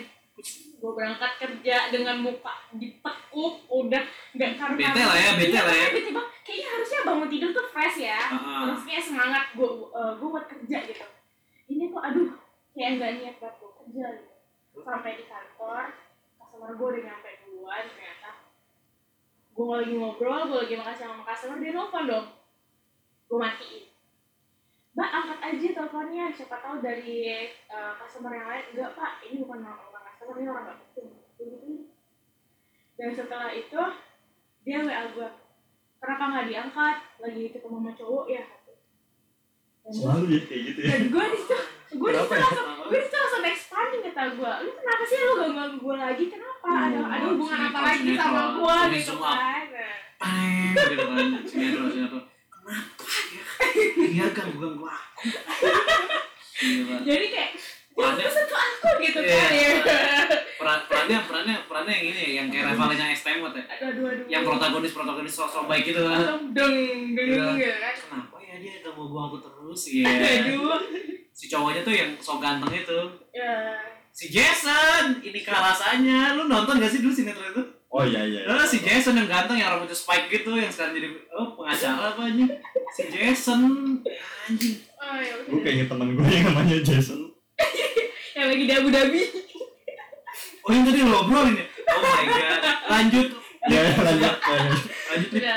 Gue berangkat kerja dengan muka ditekuk udah nggak karena Bete lah ya, bete lah ya. tiba-tiba kayaknya harusnya bangun tidur tuh fresh ya. Terus kayak semangat gue gue buat kerja gitu. Ini kok aduh kayak nggak niat buat gue kerja gitu. Sampai di kantor customer gue udah nyampe duluan ternyata. Gue lagi ngobrol gue lagi makasih sama customer dia nelfon dong. Gue matiin mbak angkat aja teleponnya. Siapa tahu dari eh, customer yang lain. Enggak pak. Ini bukan orang customer ini orang nggak penting dan setelah itu dia wa gue kenapa nggak diangkat? Lagi ketemu sama cowok ya. Dan Selalu ya kayak gitu ya. dan gue di situ gue ya? langsung gue di situ langsung expanding kata gue lu kenapa sih lu gak ganggu gue lagi? Kenapa? Ada Oh, ada hubungan apa lagi sama gue gitu kan? Nah, Peng, gitu kan. Sinetron sinetron ya dia ganggu ganggu aku Gila. jadi kayak Perannya- sentuh aku? Gitu Iya. kan ya. peran perannya perannya perannya yang ini yang kayak rivalnya S Temot ya aduh aduh aduh. Yang protagonis protagonis sosok baik gitu kan. Deng deng Iya. gitu kan kenapa ya dia gak mau gua aku terus? Ya aduh. Si cowoknya tuh yang so ganteng itu. Ya si Jason ini rasanya lu nonton gak sih dulu sinetron itu Oh iya iya. Eh, si Jason yang ganteng yang rambutnya spike gitu yang sekarang jadi oh pengacara apa aja si Jason anjing oh ya Gue kayaknya teman gue yang namanya Jason. yang lagi di Abu Dhabi oh yang tadi lo obrolin ya oh my god lanjut Ya ya, lanjut. ya, ya. lanjut udah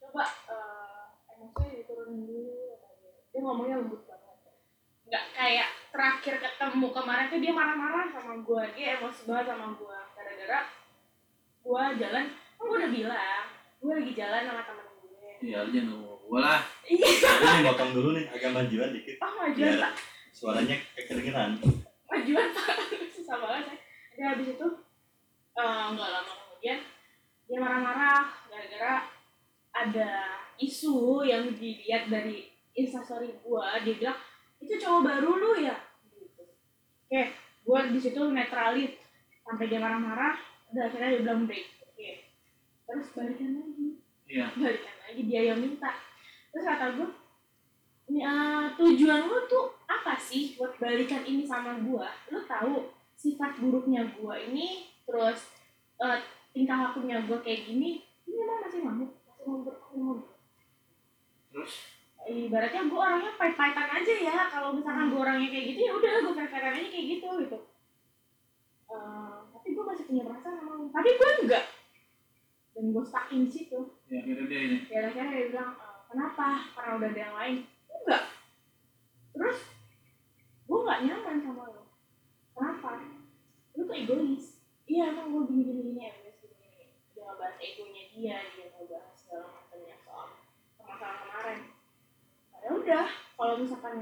coba eh, emosinya diturunin dulu katanya. dia ngomongnya lembut banget nggak kayak terakhir ketemu kemarin tuh dia marah-marah sama gue dia emosi banget sama gue gara-gara gue jalan kan gue udah bilang gue lagi jalan sama temen gue ya jangan ngomong gua lah. Iya. Gue mau potong dulu nih agak majuan dikit. oh majuan pak. suaranya kedengeran. majuan pak. Susah banget saya dan habis itu eh, nggak lama kemudian dia marah-marah gara-gara ada isu yang dilihat dari instastory gua. Dia bilang itu cowok baru lu ya? Gitu oke gua di situ netralin sampai dia marah-marah udah akhirnya dia bilang break. Oke terus balikan lagi. Iya. Balikan lagi dia yang minta. Terus kata gue ini eh, tujuan lu tuh apa sih buat balikan ini sama gua? Lu tahu sifat buruknya gua ini terus eh, tingkah lakunya gua kayak gini ini emang masih mau? Masih mau ber- masih mau terus ibaratnya gua orangnya pahit-pahitan aja ya. Kalau misalkan gua orangnya kayak gitu ya udah fair-fairan aja kayak gitu gitu. Eh, tapi gua masih punya perasaan sama lu. Tapi gua enggak dan gua stuck in situ. Ya akhirnya dia ini. Ya akhirnya dia bilang "E, kenapa? Karena udah ada yang lain. Enggak. Terus gue nggak nyaman sama lo kenapa? Lu tuh egois. Iya emang gue gini gini gini egois gini gini dia ngebahas egonya dia dia ngebahas segala macamnya soal masalah kemarin ya udah kalau misalkan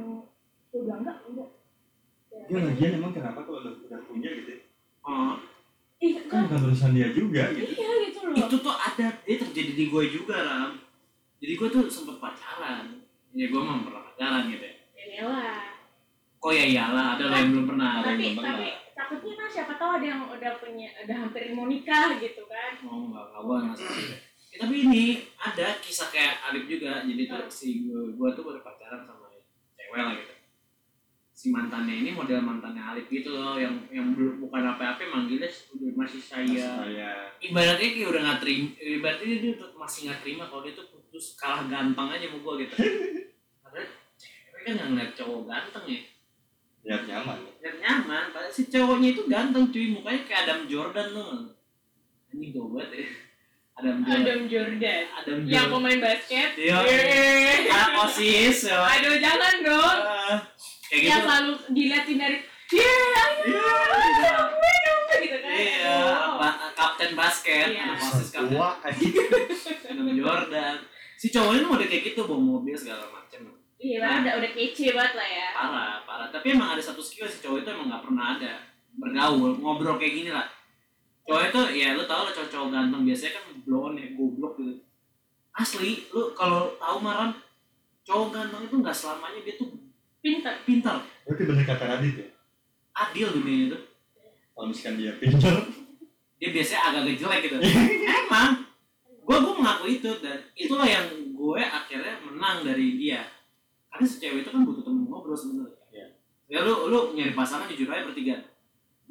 gue bilang enggak enggak. Ya, Ya lagian emang kenapa kalau udah, udah punya gitu ya? oh ih Kan kan bukan urusan dia juga gitu. iya gitu loh. Itu tuh ada dia terjadi di gue juga ram. Jadi gue tuh sempet pacaran. Ya gue mah pernah pacaran gitu ya. Ya iyalah. Kok ya iyalah ada lah yang belum pernah ada yang tapi belum pernah. tapi takutnya kan siapa tahu ada yang udah punya udah hampir mau nikah gitu kan. Mau nggak nggak gue nggak suka. Ya, tapi ini ada kisah kayak Alif juga jadi tuh si gue gue tuh baru pacaran sama cewek lah gitu. Si mantannya ini model mantannya Alif gitu loh yang yang belum bukan apa-apa manggilnya masih saya. Saya. Ibaratnya kayak udah nggak terima ibaratnya dia tuh masih nggak terima kalau dia tuh putus kalah ganteng aja sama gue gitu. Karena cewek kan nggak ngeliat cowok ganteng ya. Lihat nyaman. ya. lihat nyaman padahal si cowoknya itu ganteng cuy mukanya kayak Adam Jordan tuh. Anjing tuh banget ya Adam Jordan. Adam Jordan. Adam yang Jordan. pemain basket. Iya. Anak osis ya. aduh jangan dong. Ah, kayak yang gitu. selalu diliatin dari Iya, dong, gitu kan. Iya ba- kapten basket Iya. anak osis kapten. Tua aja. Adam Jordan. Si cowoknya mau kayak gitu bawa mobil segala macem. Iya lah udah udah kece banget lah ya. Parah parah. Tapi emang ada satu skill si cowok itu emang nggak pernah ada. Bergaul ngobrol kayak gini lah cowok itu ya lu tau lah cowok-cowok ganteng. Biasanya kan blow on ya goblok gitu. Asli lu kalau tahu maram cowok ganteng itu nggak selamanya dia tuh pinter pintar. Berarti bener kata Radit ya. adil dunia itu. Kalau misalkan dia pintar, dia biasanya agak jelek gitu. Emang gue gue mengaku itu. Dan itulah yang gue akhirnya menang dari dia. Karena si cewek itu kan butuh temen ngobrol sebenarnya. Iya. ya lu lu nyari pasangan jujur aja bertiga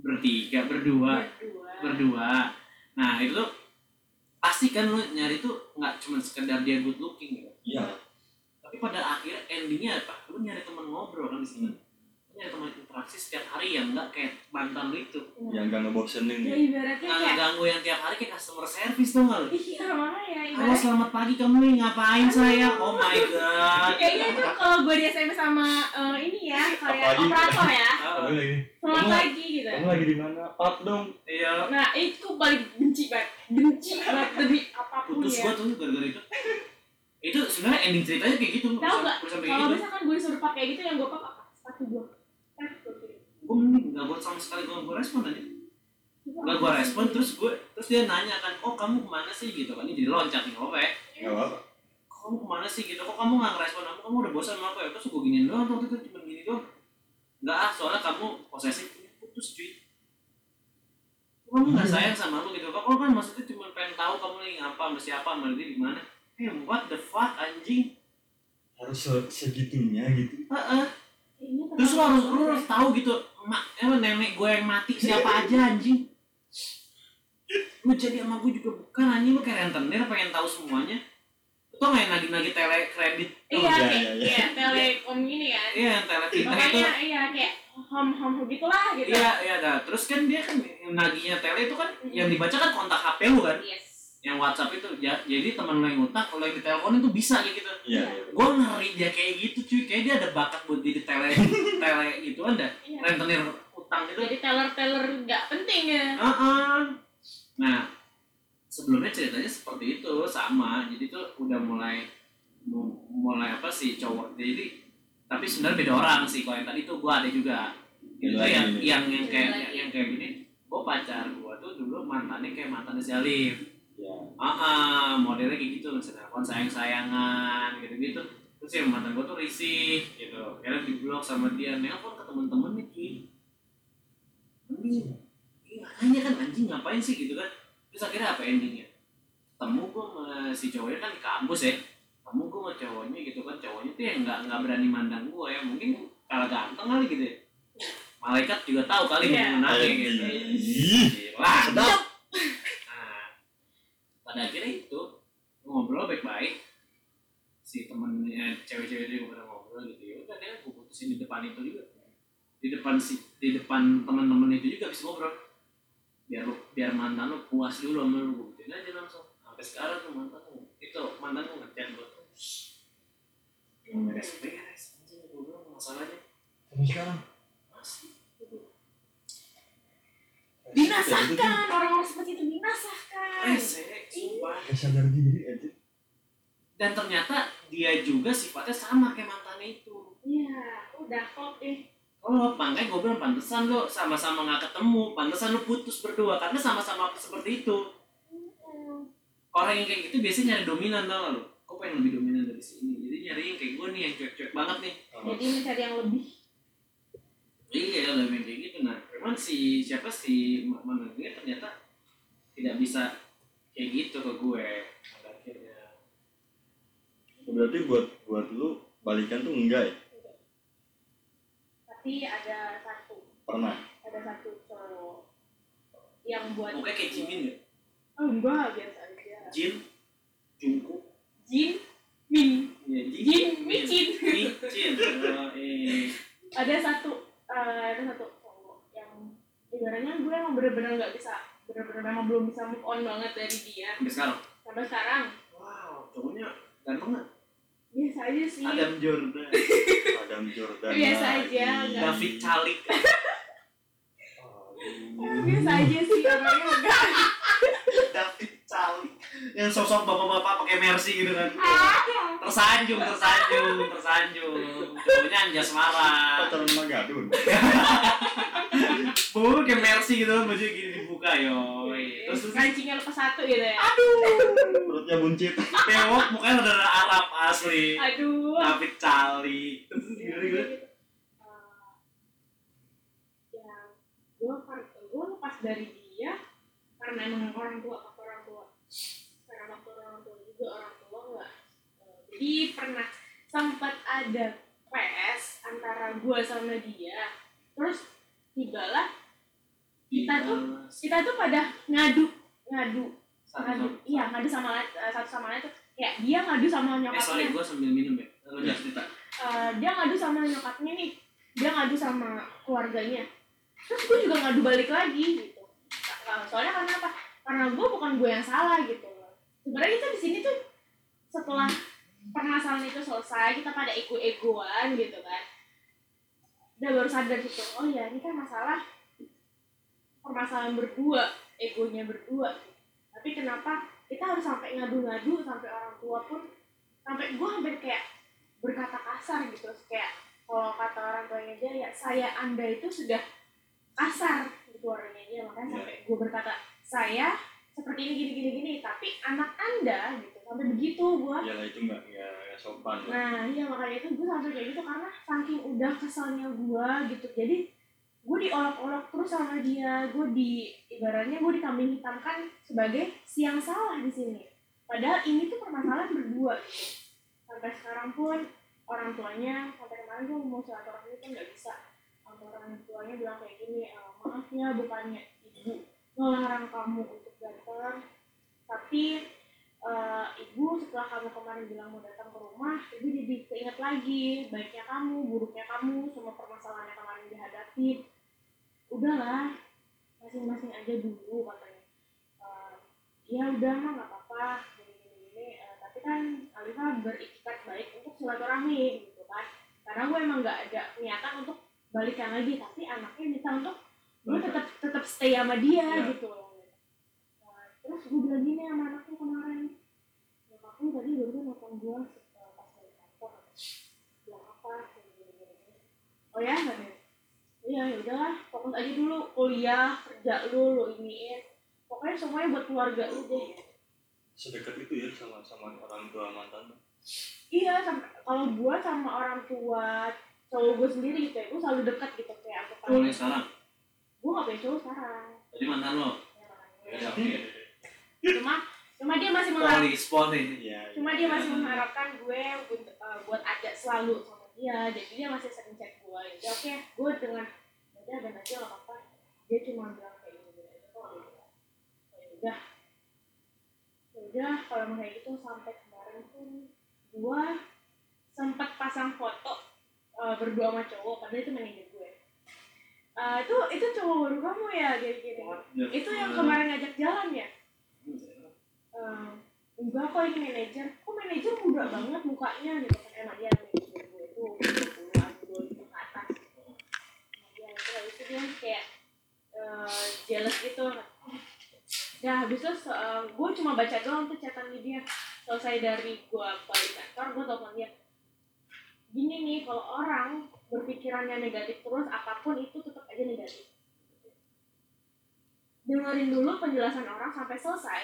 bertiga berdua. Berdua. Berdua. Nah itu tuh pasti kan lu nyari tuh nggak cuma sekedar dia good looking gitu. Iya. tapi pada akhirnya endingnya apa? Lu nyari teman ngobrol kan di sini. Lu nyari teman interaksi setiap hari yang enggak kayak mantan lu itu. Yang gak ngebosenin ya nih ibaratnya nggak kayak ngeganggu yang tiap hari kayak customer service tuh nggak iya makanya Halo ibaratnya selamat pagi kamu nih ngapain sayang oh my god. Kayaknya tuh kalau gue di SMS sama eh, ini ya kayak Apalagi- operator ya. Selamat pagi gitu kamu lagi di mana? Up dong. Iya. Nah itu paling benci banget benci banget demi apa pun putus ya. gua tuh gara-gara itu. Itu sebenarnya ending ceritanya kayak gitu tahu nggak? Udah sampai kalau gitu. misalkan gue disuruh pakai gitu yang gue pakai sepatu gue gue mending nggak buat sama sekali gue gue respon aja nggak gue respon terus gue terus dia nanya kan oh kamu ke mana sih? Gitu kan ini jadi loncat nih ya nggak apa kamu ke mana sih? Gitu kok kamu nggak ngerespon aku? Kamu udah bosan sama aku ya? Terus gue giniin doang tuh itu cuma gini doang. Nggak ah soalnya kamu posesif. Putus cuy. Kamu nggak sayang sama aku? Gitu. Kok kan maksudnya cuma pengen tahu kamu lagi ngapa sama siapa sama dia di mana? Eh what the fuck anjing? Harus se- segitunya gitu. Heeh. Terus lo terlalu harus lo banget harus tahu gitu emak emang nenek gue yang mati siapa aja anjing. Lu jadi sama gue juga bukan anjing. Lu kayak rentenir pengen tahu semuanya. Lu tau nggak yang nagih-nagih tele kredit? Ya. iya iya, kayak iya, iya. iya. telekom gini kan iya yang tele itu. Makanya iya kayak home home gitulah gitu. Iya iya dah. Terus kan dia kan yang nagihnya tele itu kan yang dibaca kan kontak HP lu kan? Yes yang WhatsApp itu ya, jadi temen lo yang utang kalau yang diteleponin tuh bisa kayak gitu iya iya gue ngeri dia kayak gitu cuy kayak dia ada bakat buat jadi tele tele gitu ada iya rentenir utang itu jadi teller teller nggak penting ya Ah, Nah, sebelumnya ceritanya seperti itu sama. Jadi tuh udah mulai mu- mulai apa sih cowok. Jadi tapi sebenarnya beda orang sih. Kalau yang tadi tuh gua ada juga. Itu yang, yang yang Beda kayak lagi. yang kayak gini. Gua pacar gua tuh dulu mantannya kayak mantannya si Alif. Ya Ah, ah, modelnya kayak gitu misalnya sayang-sayangan gitu-gitu. Terus yang mantan gua tuh risih gitu. Karena di blok sama dia nelpon ke temen-temennya cuy. Anjing, Iya, makanya kan anjing ngapain sih? Gitu kan. Terus akhirnya apa endingnya? Temu gue sama si cowoknya kan di kampus ya. Temu gue sama cowoknya gitu kan. Cowoknya tuh yang nggak nggak berani mandang gue ya. Mungkin kalah ganteng kali gitu ya. Malaikat juga tahu kali Iya. menggunakannya gitu. Ih, Gila. sedap pada akhirnya itu ngobrol baik-baik. Si temennya cewek-cewek itu pada ngobrol gitu ya. Udah akhirnya gue putusin di depan itu juga. Di depan si di depan teman-teman itu juga bisa ngobrol. Biar lu biar mantan lu puas dulu sama lu gituin aja langsung. Sampai sekarang tuh mantan lu itu mantan lu ngechat gue tuh. Beres beres masalahnya. Sampai sekarang dinasahkan orang-orang seperti itu sumpah. Gak sadar diri aja dan ternyata dia juga sifatnya sama kayak mantannya itu. Iya udah kok eh Oh, makanya gue bilang pantesan lo sama-sama nggak ketemu, pantesan lo putus berdua karena sama-sama seperti itu. Orang yang kayak gitu biasanya nyari dominan tau gak lo? Kok pengen lebih dominan dari sini? Jadi nyari yang kayak gue nih yang cuek-cuek banget nih. jadi mencari yang lebih Iya, lebih yang kayak gitu. Nah, memang si siapa si mana dia ternyata tidak bisa kayak gitu ke gue pada akhirnya. berarti buat buat lu balikan tuh enggak ya tapi ada satu pernah ada satu cowok yang buat Mukanya kayak Jimin ya? oh enggak biasa aja Jin, Jungkook, Jin Min ya Jin Micin Micin. Oh, eh. ada satu eh, ada satu cowok yang ibaratnya gue emang bener-bener nggak bisa bener-bener memang belum bisa move on banget dari dia Sampai sekarang. sampai sekarang Wow, cowoknya ganteng nggak? biasa aja sih Adam Jordan. Adam Jordan Biasa aja, enggak. David Calik. Biasa aja sih orangnya enggak David Calik. Yang sosok bapak-bapak pakai Mercy gitu kan. Tersanjung, tersanjung, tersanjung. Cowoknya Anjas Mara. pacaran sama Gadun Bawa kayak Mercy gitu, baju gini dibuka yo. Terus kancingnya lepas satu gitu ya perutnya buncit bewok mukanya udah Arab asli. aduh. Terus Gitu. Eh, yang gue gue lepas dari dia karena emang orang tua juga orang tua nggak? Eh, jadi pernah sempat ada PS antara gue sama dia terus tibalah kita tuh kita tuh pada ngadu ngadu. Ngadu iya ngadu sama eh, satu sama lain tuh. Kayak dia ngadu sama Eh nyokapnya. sorry, gue sambil minum ya. Jangan cerita. Eh, dia ngadu sama nyokapnya nih. Dia ngadu sama keluarganya. Terus gue juga ngadu balik lagi gitu. Nah, soalnya karena apa? Karena gue bukan gue yang salah gitu sebenarnya kita di sini tuh setelah permasalahan itu selesai kita pada ego-egoan gitu kan. Udah baru sadar gitu oh ya ini kan masalah permasalahan berdua egonya berdua. Tapi kenapa kita harus sampai ngadu-ngadu sampai orang tua pun sampai gue hampir kayak berkata kasar gitu. Kayak kalau kata orang tuanya dia ya saya anda itu sudah kasar gitu orangnya. Dia makanya sampai gue berkata saya seperti ini gini gini gini. Tapi anak anda gitu sampai begitu gue Iyalah itu nggak nggak nggak sopan. Nah iya makanya itu gue sampai kayak gitu karena saking udah kesalnya gue gitu. Jadi gue diolok-olok terus sama dia. Gue di ibaratnya gue dikambing hitamkan sebagai si yang salah di sini. Padahal ini tuh permasalahan berdua. Sampai sekarang pun orang tuanya sampai kemarin gue mau silaturahmi pun nggak bisa. Orang tuanya bilang kayak gini "Eh, maaf ya bukannya ibu ngelarang kamu untuk datang. Tapi eh, ibu setelah kamu kemarin bilang mau datang ke rumah ibu jadi keinget lagi baiknya kamu buruknya kamu semua permasalahan yang kemarin dihadapi udahlah masing-masing aja dulu katanya. Eh, ya udah mah nggak apa-apa. Gini gini Eh, tapi kan Alifah beriktikat baik untuk silaturahmi gitu kan. Karena gue emang nggak ada niatan untuk balikan lagi tapi anaknya minta untuk gue tetap tetap stay sama dia Iya. gitu Nah, terus gue bilang gini sama anaknya kemarin. Nyokapnya tadi baru nelfon gue eh, pas dari kantor bilang apa? Oh ya nggak deh iya ya udahlah fokus aja dulu. Kuliah kerja lu lu iniin. Pokoknya semuanya buat keluarga lu deh. Sedekat itu ya sama sama orang tua mantan. iya kalau gue sama orang tua cowok gue sendiri gitu ya gue selalu dekat gitu kayak aku yang sekarang. gue gak punya cowok sekarang. Jadi mantan lo. Ya, Ya, makanya. Cuma cuma dia masih mengharapkan polis. Iya. cuma dia masih mengharapkan gue untuk, eh, buat ada selalu sama dia. Jadi dia masih sering chat gue. Ya udah, oke gue dengan udah dan aja gak apa dia cuma bilang kayak gini gini aja. Kok gitu. ya udah. Ya udah kalau mau kayak gitu sampai kemarin pun gue sempat pasang foto eh, berdua sama cowok padahal itu manajer gue. Eh, itu itu cowok baru kamu ya kayak gini. Itu yang kemarin ngajak jalan ya Eh, enggak kok ini manajer. Kok manajer muda banget mukanya gitu kan? Emang dia manajer gue itu puluhan gue itu ke atas. Nah, dia itu dia kayak eh, jealous gitu. Ya habis itu eh, gue cuma baca doang tuh chatan dia. Selesai dari gue balik kantor gue telepon dia. Gini nih kalau orang berpikirannya negatif terus apa pun itu tetap aja negatif dengerin dulu penjelasan orang sampai selesai.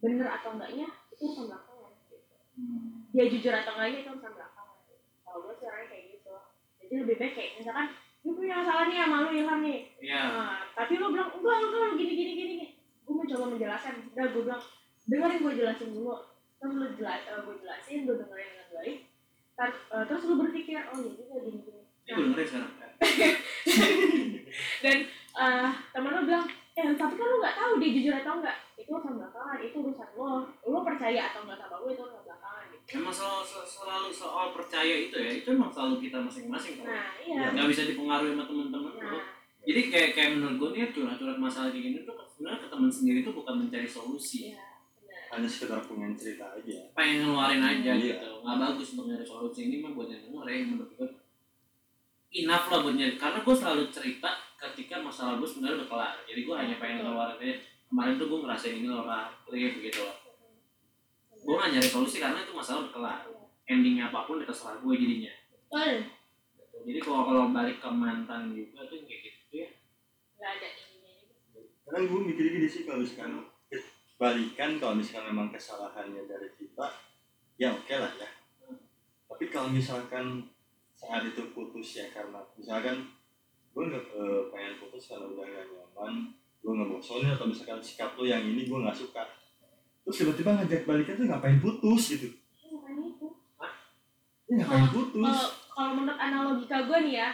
Bener atau enggaknya itu urusan belakangan gitu. dia jujur atau enggaknya itu urusan belakangan. Gitu. kalau gue sih orangnya kayak gitu. Jadi lebih baik kayak misalkan lu punya masalah nih sama lu Ilham nih. Iya. Nah, tapi lu bilang enggak enggak lu gini gini gini gue mencoba menjelaskan. Udah gue bilang dengerin gue jelasin dulu. Terus lu jelas eh, gue jelasin lu dengerin dengan baik. Tar- eh, terus lu berpikir oh iya juga gini gini. Ini gue dengerin sekarang. dan eh temen lo bilang eh tapi kan lo nggak tahu dia jujur atau enggak itu urusan belakangan itu urusan lo lo percaya atau enggak sama gue itu urusan belakangan gitu Emang selalu, selalu soal percaya itu ya, itu emang selalu kita masing-masing. kalau nah iya nggak bisa dipengaruhi sama teman-teman lo. nah Jadi kayak kayak menurut gue nih curhat-curhat masalah kayak gini tuh sebenarnya ke teman sendiri tuh bukan mencari solusi. iya benar Hanya sekedar pengen cerita aja. Pengen ngeluarin aja Iya. gitu. Nggak bagus untuk nyari solusi ini mah buat yang dengerin menurut gue. Enough lah buat nyari karena gue selalu cerita ketika masalah gue sebenarnya udah kelar. Jadi gue hanya pengen ngeluarin aja. Kemarin tuh gue ngerasain ini loh Kak, klip gitu loh. Gue gak nyari solusi karena itu masalah udah kelar. Endingnya apa pun udah terserah gue jadinya. betul Gitu. Jadi kalau kalau balik ke mantan juga tuh kayak gitu ya. nggak ada ininya Kadang gue mikir gini sih kalau misalkan balikan kalau misalkan memang kesalahannya dari kita, ya oke lah ya. Tapi kalau misalkan saat itu putus ya karena misalkan gue nggak eh, pengen putus karena udah gak nyaman, gue nggak bosonin atau misalkan sikap lo yang ini gue nggak suka. Terus tiba-tiba ngajak balikan tuh ngapain putus gitu? Makanya itu? Ya ngapain putus? kalau kalau menurut analogika gue nih ya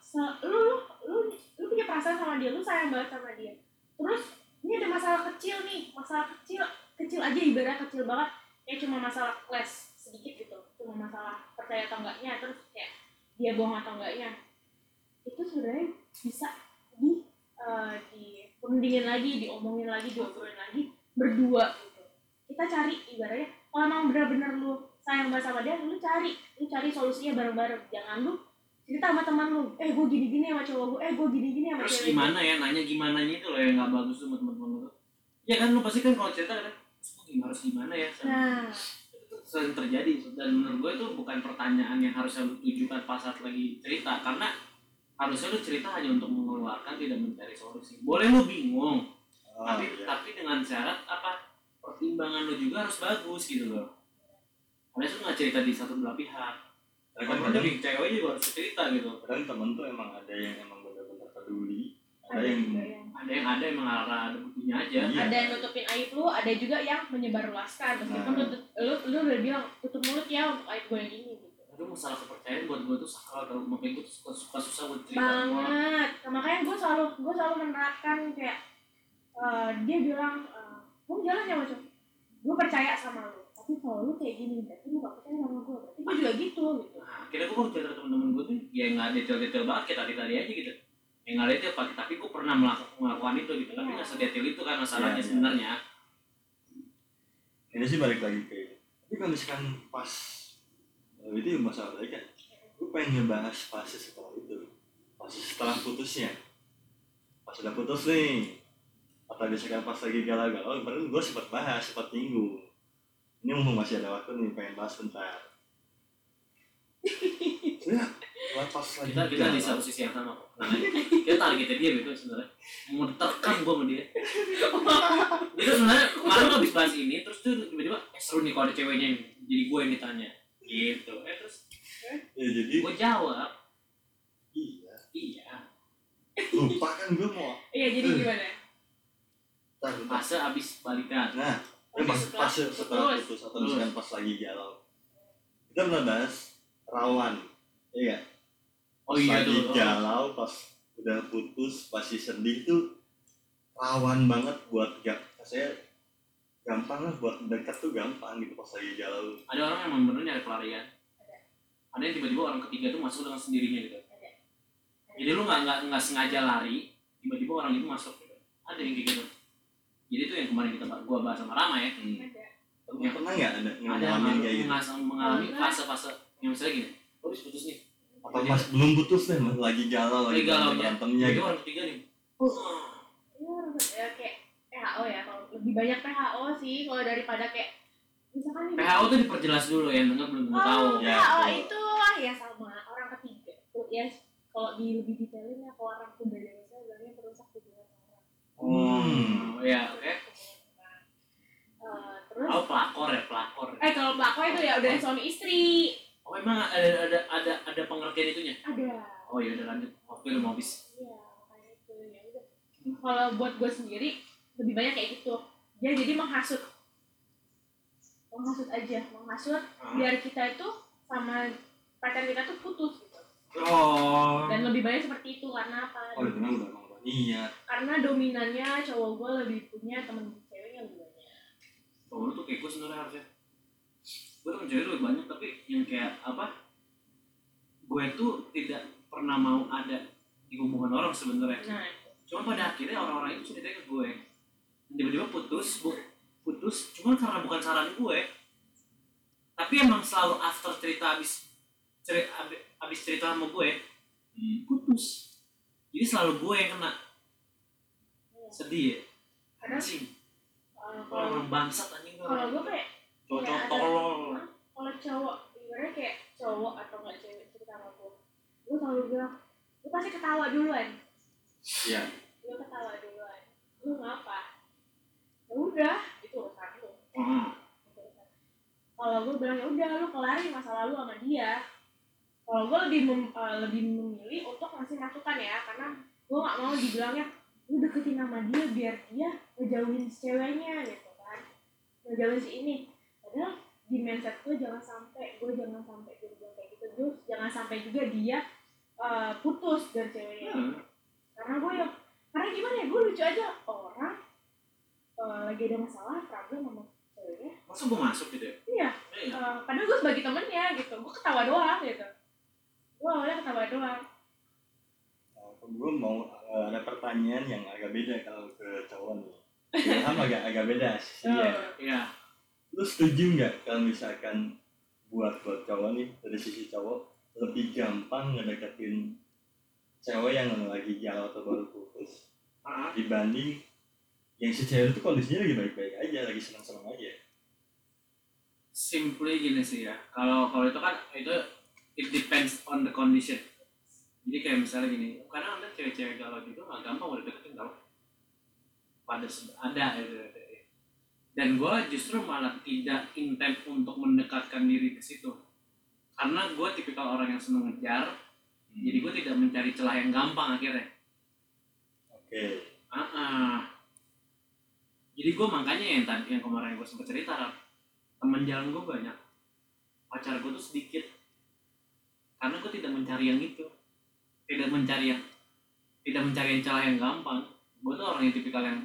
se- lu, lu lu lu punya perasaan sama dia lu sayang banget sama dia. Terus ini ada masalah kecil nih masalah kecil kecil aja ibarat kecil banget. Kayak cuma masalah les sedikit gitu cuma masalah percaya atau enggaknya terus kayak dia bohong atau enggaknya itu sebenarnya bisa di eh, diperundingin lagi diomongin lagi diobrolin lagi berdua gitu. Kita cari ibaratnya kalau emang benar-benar lu sayang banget sama dia lu cari lu cari solusinya bareng-bareng. Jangan lu cerita sama teman lu eh gue gini-gini sama cowok gue eh gue gini-gini sama terus cewek gue." gimana ya nanya gimana itu loh yang nggak bagus tuh sama teman-teman lu. Ya kan lu pasti kan kalau cerita kan "Terus gua gimana harus gimana ya? Nah. itu sering terjadi. Dan menurut gue itu bukan pertanyaan yang harusnya lu tujukan pas saat lagi cerita. Karena harusnya lu cerita hanya untuk mengeluarkan tidak mencari solusi. Boleh lu bingung Oh, tapi iya. tapi dengan syarat apa? Pertimbangan lu juga harus bagus gitu loh. Harusnya lu nggak cerita di satu belah pihak. Di cewek juga harus cerita gitu. Kadang temen tuh emang ada yang emang benar-benar peduli. Ada ada yang ada yang ada emang ala ada butuhnya aja. Iya. ada yang nutupin aib lu ada juga yang menyebarluaskan. Meskipun Nah. lu, lu lu udah bilang tutup mulut ya untuk aib gue yang ini. gitu itu masalah kepercayaan buat gue tuh sakral kalau makanya gue tuh suka, suka susah buat cerita banget. Nah, makanya gue selalu gue selalu menerapkan kayak eh, dia bilang eh, kamu jalan ya macam gue percaya sama lu. Tapi kalau lu kayak gini berarti lu gak percaya sama gue. Berarti gue juga gitu gitu. Nah, akhirnya gue kalau cerita ke temen-temen gue tuh ya nggak detail-detail banget kayak tadi-tadi aja gitu. Ya nggak detail tapi, tapi gue pernah melakukan, melakukan itu gitu. Tapi Iya. nggak sedetail itu kan masalahnya iya. sebenarnya. Ini sih balik lagi ke ini tapi kalau misalkan pas eh, itu yang masalah kan. Gue pengen ngebahas fase setelah itu. Fase setelah putusnya. Pas udah putus nih. Atau misalkan pas lagi galau-galau kemarin gue sempat bahas sempat minggu ini mumpung masih ada waktu nih pengen bahas bentar. Buat pas lagi kita kita di satu sisi yang sama kok kita targetnya dia gitu sebenarnya. Mau terkam gue sama dia. Dia tuh sebenarnya kemarin habis bahas ini terus tuh tiba-tiba eh, seru nih kalau ada ceweknya jadi gue yang ditanya gitu. Eh terus? Ya jadi gue jawab. Iya. Iya. Lupa kan gue mau iya jadi gimana? Bentar. fase abis balikan. Nah, pas, setelah pas setelah putus. atau misalkan pas lagi galau. Kita pernah bahas rawan, iya nggak? oh Pas iya lagi tuh galau, pas udah putus, pasti sedih itu rawan banget buat gak, saya gampang lah buat dekat tuh gampang gitu pas lagi galau. ada orang yang bener nyari pelarian. Ada. Yang tiba-tiba orang ketiga tuh masuk dengan sendirinya gitu. Ada. jadi lu nggak nggak nggak sengaja lari tiba-tiba orang itu masuk gitu. Ada yang kayak gitu. Jadi itu yang kemarin kita gua bahas sama Rama ya. Hmm. ada. Yang pernah nggak ada ada yang ngalamin kayak gitu? mengalami, fase-fase yang misalnya gini. Lu habis putus nih. Atau pas belum putus deh, lagi galau, lagi galau ya. berantemnya jadi gitu. orang ketiga nih. Iya, ya, kayak PHO ya kalau lebih banyak PHO sih kalau daripada kayak misalkan nih PHO tuh diperjelas dulu ya dengar belum tentu tahu. Oh, Ya, PHO itu ah, ya sama orang ketiga. Tuh, Ya kalau di lebih detailin ya kalau orang udah dewasa bilangnya perusak hubungan orang. oh ya oke. Eh, terus? Oh pelakor ya pelakor. Eh kalau pelakor itu ya udah suami istri. Oh emang ada ada ada ada pengertian itunya? Ada. oh ya udah lanjut. Waktu udah mau habis. Iya, kayak itu ya udah. Kalau buat gue sendiri lebih banyak kayak gitu. Menghasut. Menghasut aja, menghasut Ah. biar kita itu sama pacar kita tuh putus gitu. oh Dan lebih banyak seperti itu karena apa? Oh, udah udah niat. Karena dominannya cowok gue lebih punya temen ceweknya lebih banyak. Oh, lu tuh kayak gue sebenarnya harusnya. Gue tuh cewek lebih banyak tapi yang kayak apa? Gue tuh tidak pernah mau ada di hubungan orang sebenarnya. Nah, Cuma pada akhirnya orang-orang itu ceritanya ke gue. Tiba-tiba putus, bu, putus. Cuma karena bukan saran gue. Tapi emang selalu after cerita abis cerita abis, abis cerita sama gue putus. Jadi selalu gue yang kena. Sedih ya. karena Anjing. uh, kalau Orang bangsat anjing kalau gue kayak Cowok tolol. kalau cowok ibaratnya kayak cowok atau nggak cewek cerita sama gue gue selalu bilang lu pasti ketawa duluan Iya. lu ketawa duluan lu ngapa ya udah itu urusan lu Hmm. Kalau gue bilang ya udah lu kelarin masa lalu sama dia. Kalau gue lebih mem- eh, lebih memilih untuk ngasih masukan ya karena gue nggak mau dibilangnya lu deketin sama dia biar dia ngejauhin si ceweknya gitu kan. Ngejauhin si ini. Padahal di mindset gue jangan sampai gue jangan sampai gue bilang kayak gitu. Terus jangan sampai juga dia eh, putus dari ceweknya Hmm. karena gue yang karena gimana ya gue lucu aja. Orang eh, lagi ada masalah problem sama ceweknya. Masa gue masuk gitu ya? Eh, padahal gue sebagai temennya gitu gue ketawa doang gitu gue awalnya ketawa doang Nah, gue mau eh, ada pertanyaan yang agak beda kalau ke cowok nih. Ilham agak agak beda sih. Oh. Iya. Lu setuju nggak kalau misalkan buat buat cowok nih dari sisi cowok lebih gampang ngedeketin cewek yang lagi galau atau baru putus Ah, dibanding yang si cewek itu kondisinya lagi baik-baik aja, lagi senang-senang aja. Simply gini sih ya. Kalau kalau itu kan itu it depends on the condition. Jadi kayak misalnya gini, karena ada cewek-cewek galau gitu nggak gampang udah deketin tau. Pada se- ada gitu. Dan gue justru malah tidak intent untuk mendekatkan diri ke situ. Karena gue tipikal orang yang seneng ngejar, jadi gue tidak mencari celah yang gampang akhirnya. Oke. Ah, ah. Jadi gue makanya yang tadi yang kemarin gue sempat cerita. Teman jalan gue banyak, pacar gue tuh sedikit, karena gue tidak mencari yang itu, tidak mencari yang tidak mencari yang celah yang gampang. Gue tuh orang yang tipikal yang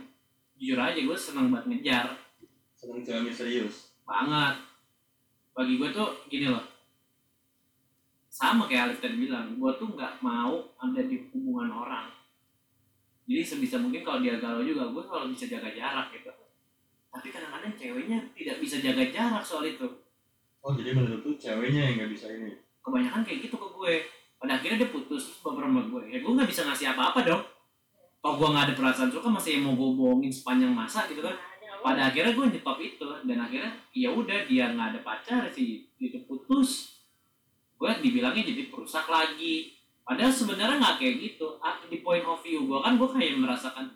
jujur aja gue senang banget ngejar Senang cewek misterius. banget. Bagi gue tuh gini loh, sama kayak Alif tadi bilang, gue tuh nggak mau ada di hubungan orang. Jadi sebisa mungkin kalau dia galau juga, gue selalu bisa jaga jarak gitu. Tapi kadang-kadang ceweknya tidak bisa jaga jarak soal itu. Oh jadi menurut lu ceweknya yang nggak bisa ini. Kebanyakan kayak gitu ke gue. Pada akhirnya dia putus terus baper sama gue. Ya gue nggak bisa ngasih apa-apa dong. Kalau gue nggak ada perasaan suka masih mau gue bohongin sepanjang masa gitu kan. Pada akhirnya gue nyetop itu dan akhirnya ya udah dia nggak ada pacar sih itu putus. Gue dibilangnya jadi perusak lagi. Padahal sebenarnya nggak kayak gitu. Ah, Di point of view gue kan gue kayak merasakan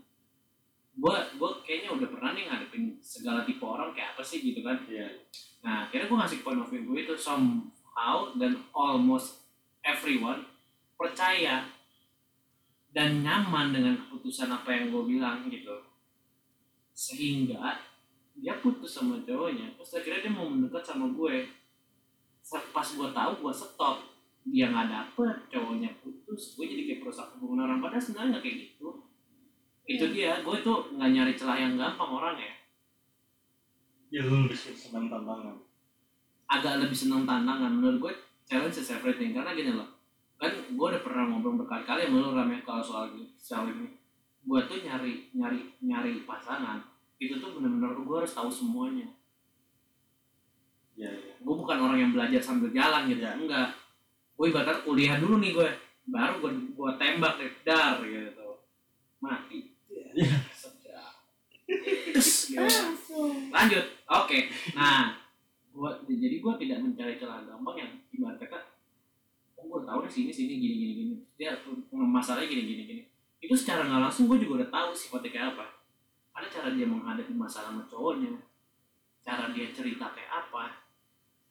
gue gue kayaknya udah pernah nih ngadepin segala tipe orang kayak apa sih gitu kan Iya. Nah, akhirnya gue ngasih point of view gue itu somehow dan almost everyone percaya dan nyaman dengan keputusan apa yang gue bilang gitu. Sehingga dia putus sama cowoknya, terus akhirnya dia mau mendekat sama gue. Pas gue tahu gue stop, dia nggak dapet, cowoknya putus, gue jadi kayak perusak hubungan orang. Padahal sebenarnya nggak kayak gitu. Itu dia, gue tuh nggak nyari celah yang gampang orangnya. Ya lu lebih senang tantangan. agak lebih senang tantangan menurut gue challenge is everything karena gini loh kan gue udah pernah ngobrol berkali-kali sama lu Ram, ya, kalau soal soal ini gue tuh nyari nyari nyari pasangan itu tuh bener-bener gue harus tahu semuanya Iya iya. gue bukan orang yang belajar sambil jalan gitu Ya. enggak gue ibaratnya kuliah dulu nih gue baru gue gue tembak deh dar gitu mati Iya. sedap Terus, gitu. langsung lanjut. Oke. Nah gua jadi gua tidak mencari celah gampang yang ibaratnya kan oh gua tahu deh sini sini gini gini gini. Dia masalahnya gini gini gini. Itu secara nggak langsung gua juga udah tahu sifatnya kayak apa. Ada cara dia menghadapi masalah sama cowoknya cara dia cerita kayak apa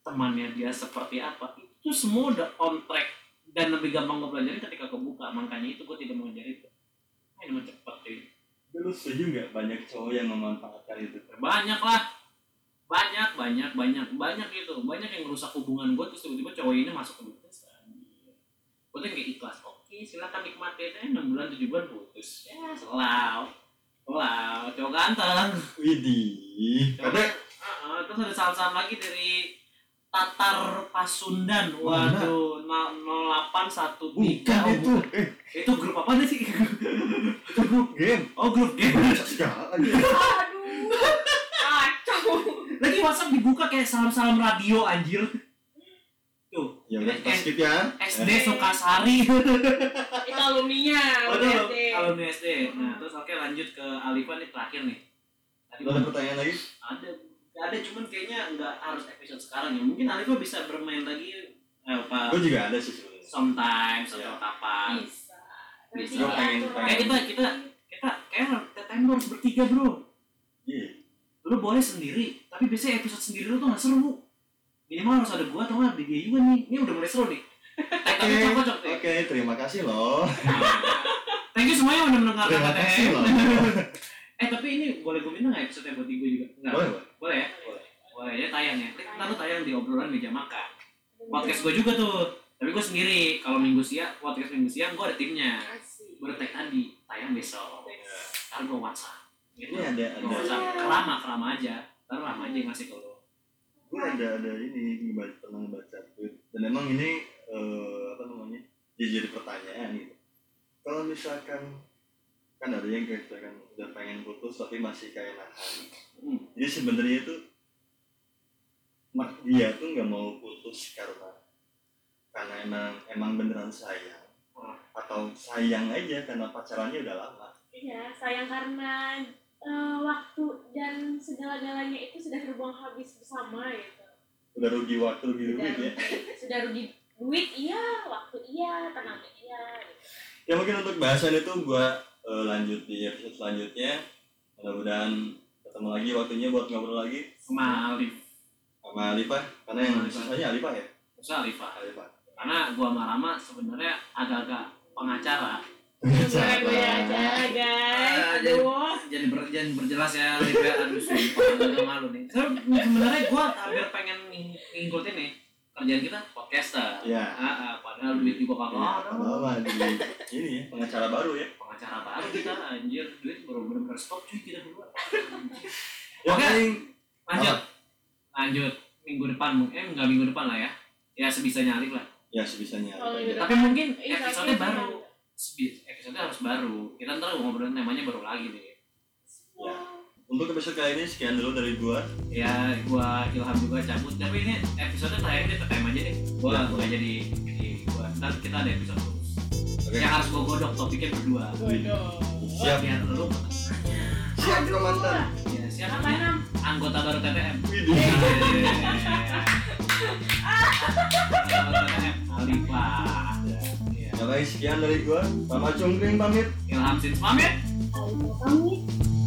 temannya dia seperti apa itu semua udah on track dan lebih gampang gue pelajarin ketika kebuka. Makanya itu gue tidak mengejar itu ini cuy Tapi lu setuju nggak banyak cowok yang memanfaatkan itu? banyak lah. Banyak banyak banyak. Banyak itu banyak yang merusak hubungan gue terus tiba-tiba cowok ini masuk ke bisnis gue tuh kayak ikhlas oke silakan nikmati eh enam bulan tujuh bulan putus. Ya selau. Selau. Cowok ganteng. Widih. Karena Ah, ah, terus ada salam-salam lagi dari Tatar Pasundan. Mana? waduh 0813 bukan Oh, itu. Eh, itu grup apa sih? Itu grup game. oh grup game. Aduh. Kacau. Lagi WhatsApp dibuka kayak salam-salam radio anjir. Tuh. Ya ini kita skip ya. SD Sukasari. Itu alumninya oh, itu USD. alumni SD nah terus oke lanjut ke Alifan nih terakhir nih. Tadi ada pertanyaan lagi? ada ada cuman kayaknya nggak harus episode sekarang ya mungkin Alifan bisa bermain lagi eh, apa Gue juga ada sih sebenarnya. sometimes atau Ya. kapan bisa Bisa. Gua pengen- Eh, kita- kita- kita kayak kita time harus bertiga bro Iya. lu boleh sendiri tapi biasanya episode sendiri lu tuh nggak seru minimal harus ada gua atau nggak ada dia juga nih ini udah mulai seru nih Eh, Oke. cocok Oke, terima kasih loh. thank you semuanya udah mendengarkan Terima kasih loh. eh tapi ini boleh gue minta nggak episode buat gue juga Enggak. Boleh, boleh. Boleh ya? Boleh. boleh. Ya tayang ya? Ntar lu tayang di obrolan meja makan. Podcast gue juga tuh. Tapi gue sendiri kalau minggu siang podcast minggu siang gue ada timnya. Gue tag tadi tayang besok. Ntar gue whatsapp. Gitu. Ini ada ada. usah kerama kerama aja. Ntar lama aja ngasih ke lo Gue ada ada ini ngebaca pernah baca tweet. Dan emang ini eh, apa namanya jadi jadi pertanyaan gitu. Kalau misalkan kan ada yang kayak misalkan udah pengen putus tapi masih kayak nahan. Jadi sebenarnya itu mak dia tuh nggak mau putus karena karena emang emang beneran sayang atau sayang aja karena pacarannya udah lama Iya, sayang karena eh, waktu dan segala-galanya itu sudah terbuang habis bersama gitu. udah rugi waktu rugi Sudah duit ya sudah rugi duit iya, waktu iya, tenaga iya. Gitu. ya mungkin untuk bahasan itu gua eh, lanjut di episode selanjutnya mudah-mudahan ketemu lagi waktunya buat ngobrol lagi. Sama Alif. Sama Alifah karena yang Alifah. sisanya Alifah ya? Terus Alifah. Alifah. Karena gua sama Rama sebenarnya agak-agak pengacara. Sebenarnya gue aja Ah, guys, jadi- aduh. jadi ber, jangan berjelas ya Alif ya. Aduh sumpah agak malu nih. Sebenarnya- sebenarnya gua hampir pengen ng- ngikutin nih kerjaan kita podcaster. Ya ah, ah, padahal duit juga kagak ya ada apa di ini ya. Pengacara baru ya. Pengacara baru kita anjir. Duit baru bener-bener stop cuy kita berdua. Ya Oke. paling lanjut. Lanjut. Minggu depan mungkin eh enggak minggu depan lah ya. Ya sebisanya Alif lah. Ya sebisanya Oh, iya. aja. tapi mungkin Iya, episode tapi- baru. episode harus baru. Kita ntar ngobrolin namanya baru lagi nih Ya. Untuk episode kali ini sekian dulu dari gua. Ya gua Ilham juga cabut. Tapi ini episode terakhir deh PTM aja deh. Gua Ya. nggak jadi jadi gua. Ntar kita ada episode khusus oke. Yang harus gua godok topiknya berdua. Siap. Biar lu siap komandan ya nam? anggota baru TTM Widih. Alifah ya baik. Sekian dari gua. Mama Cungkring pamit. Ilham Sins pamit. Alifah pamit.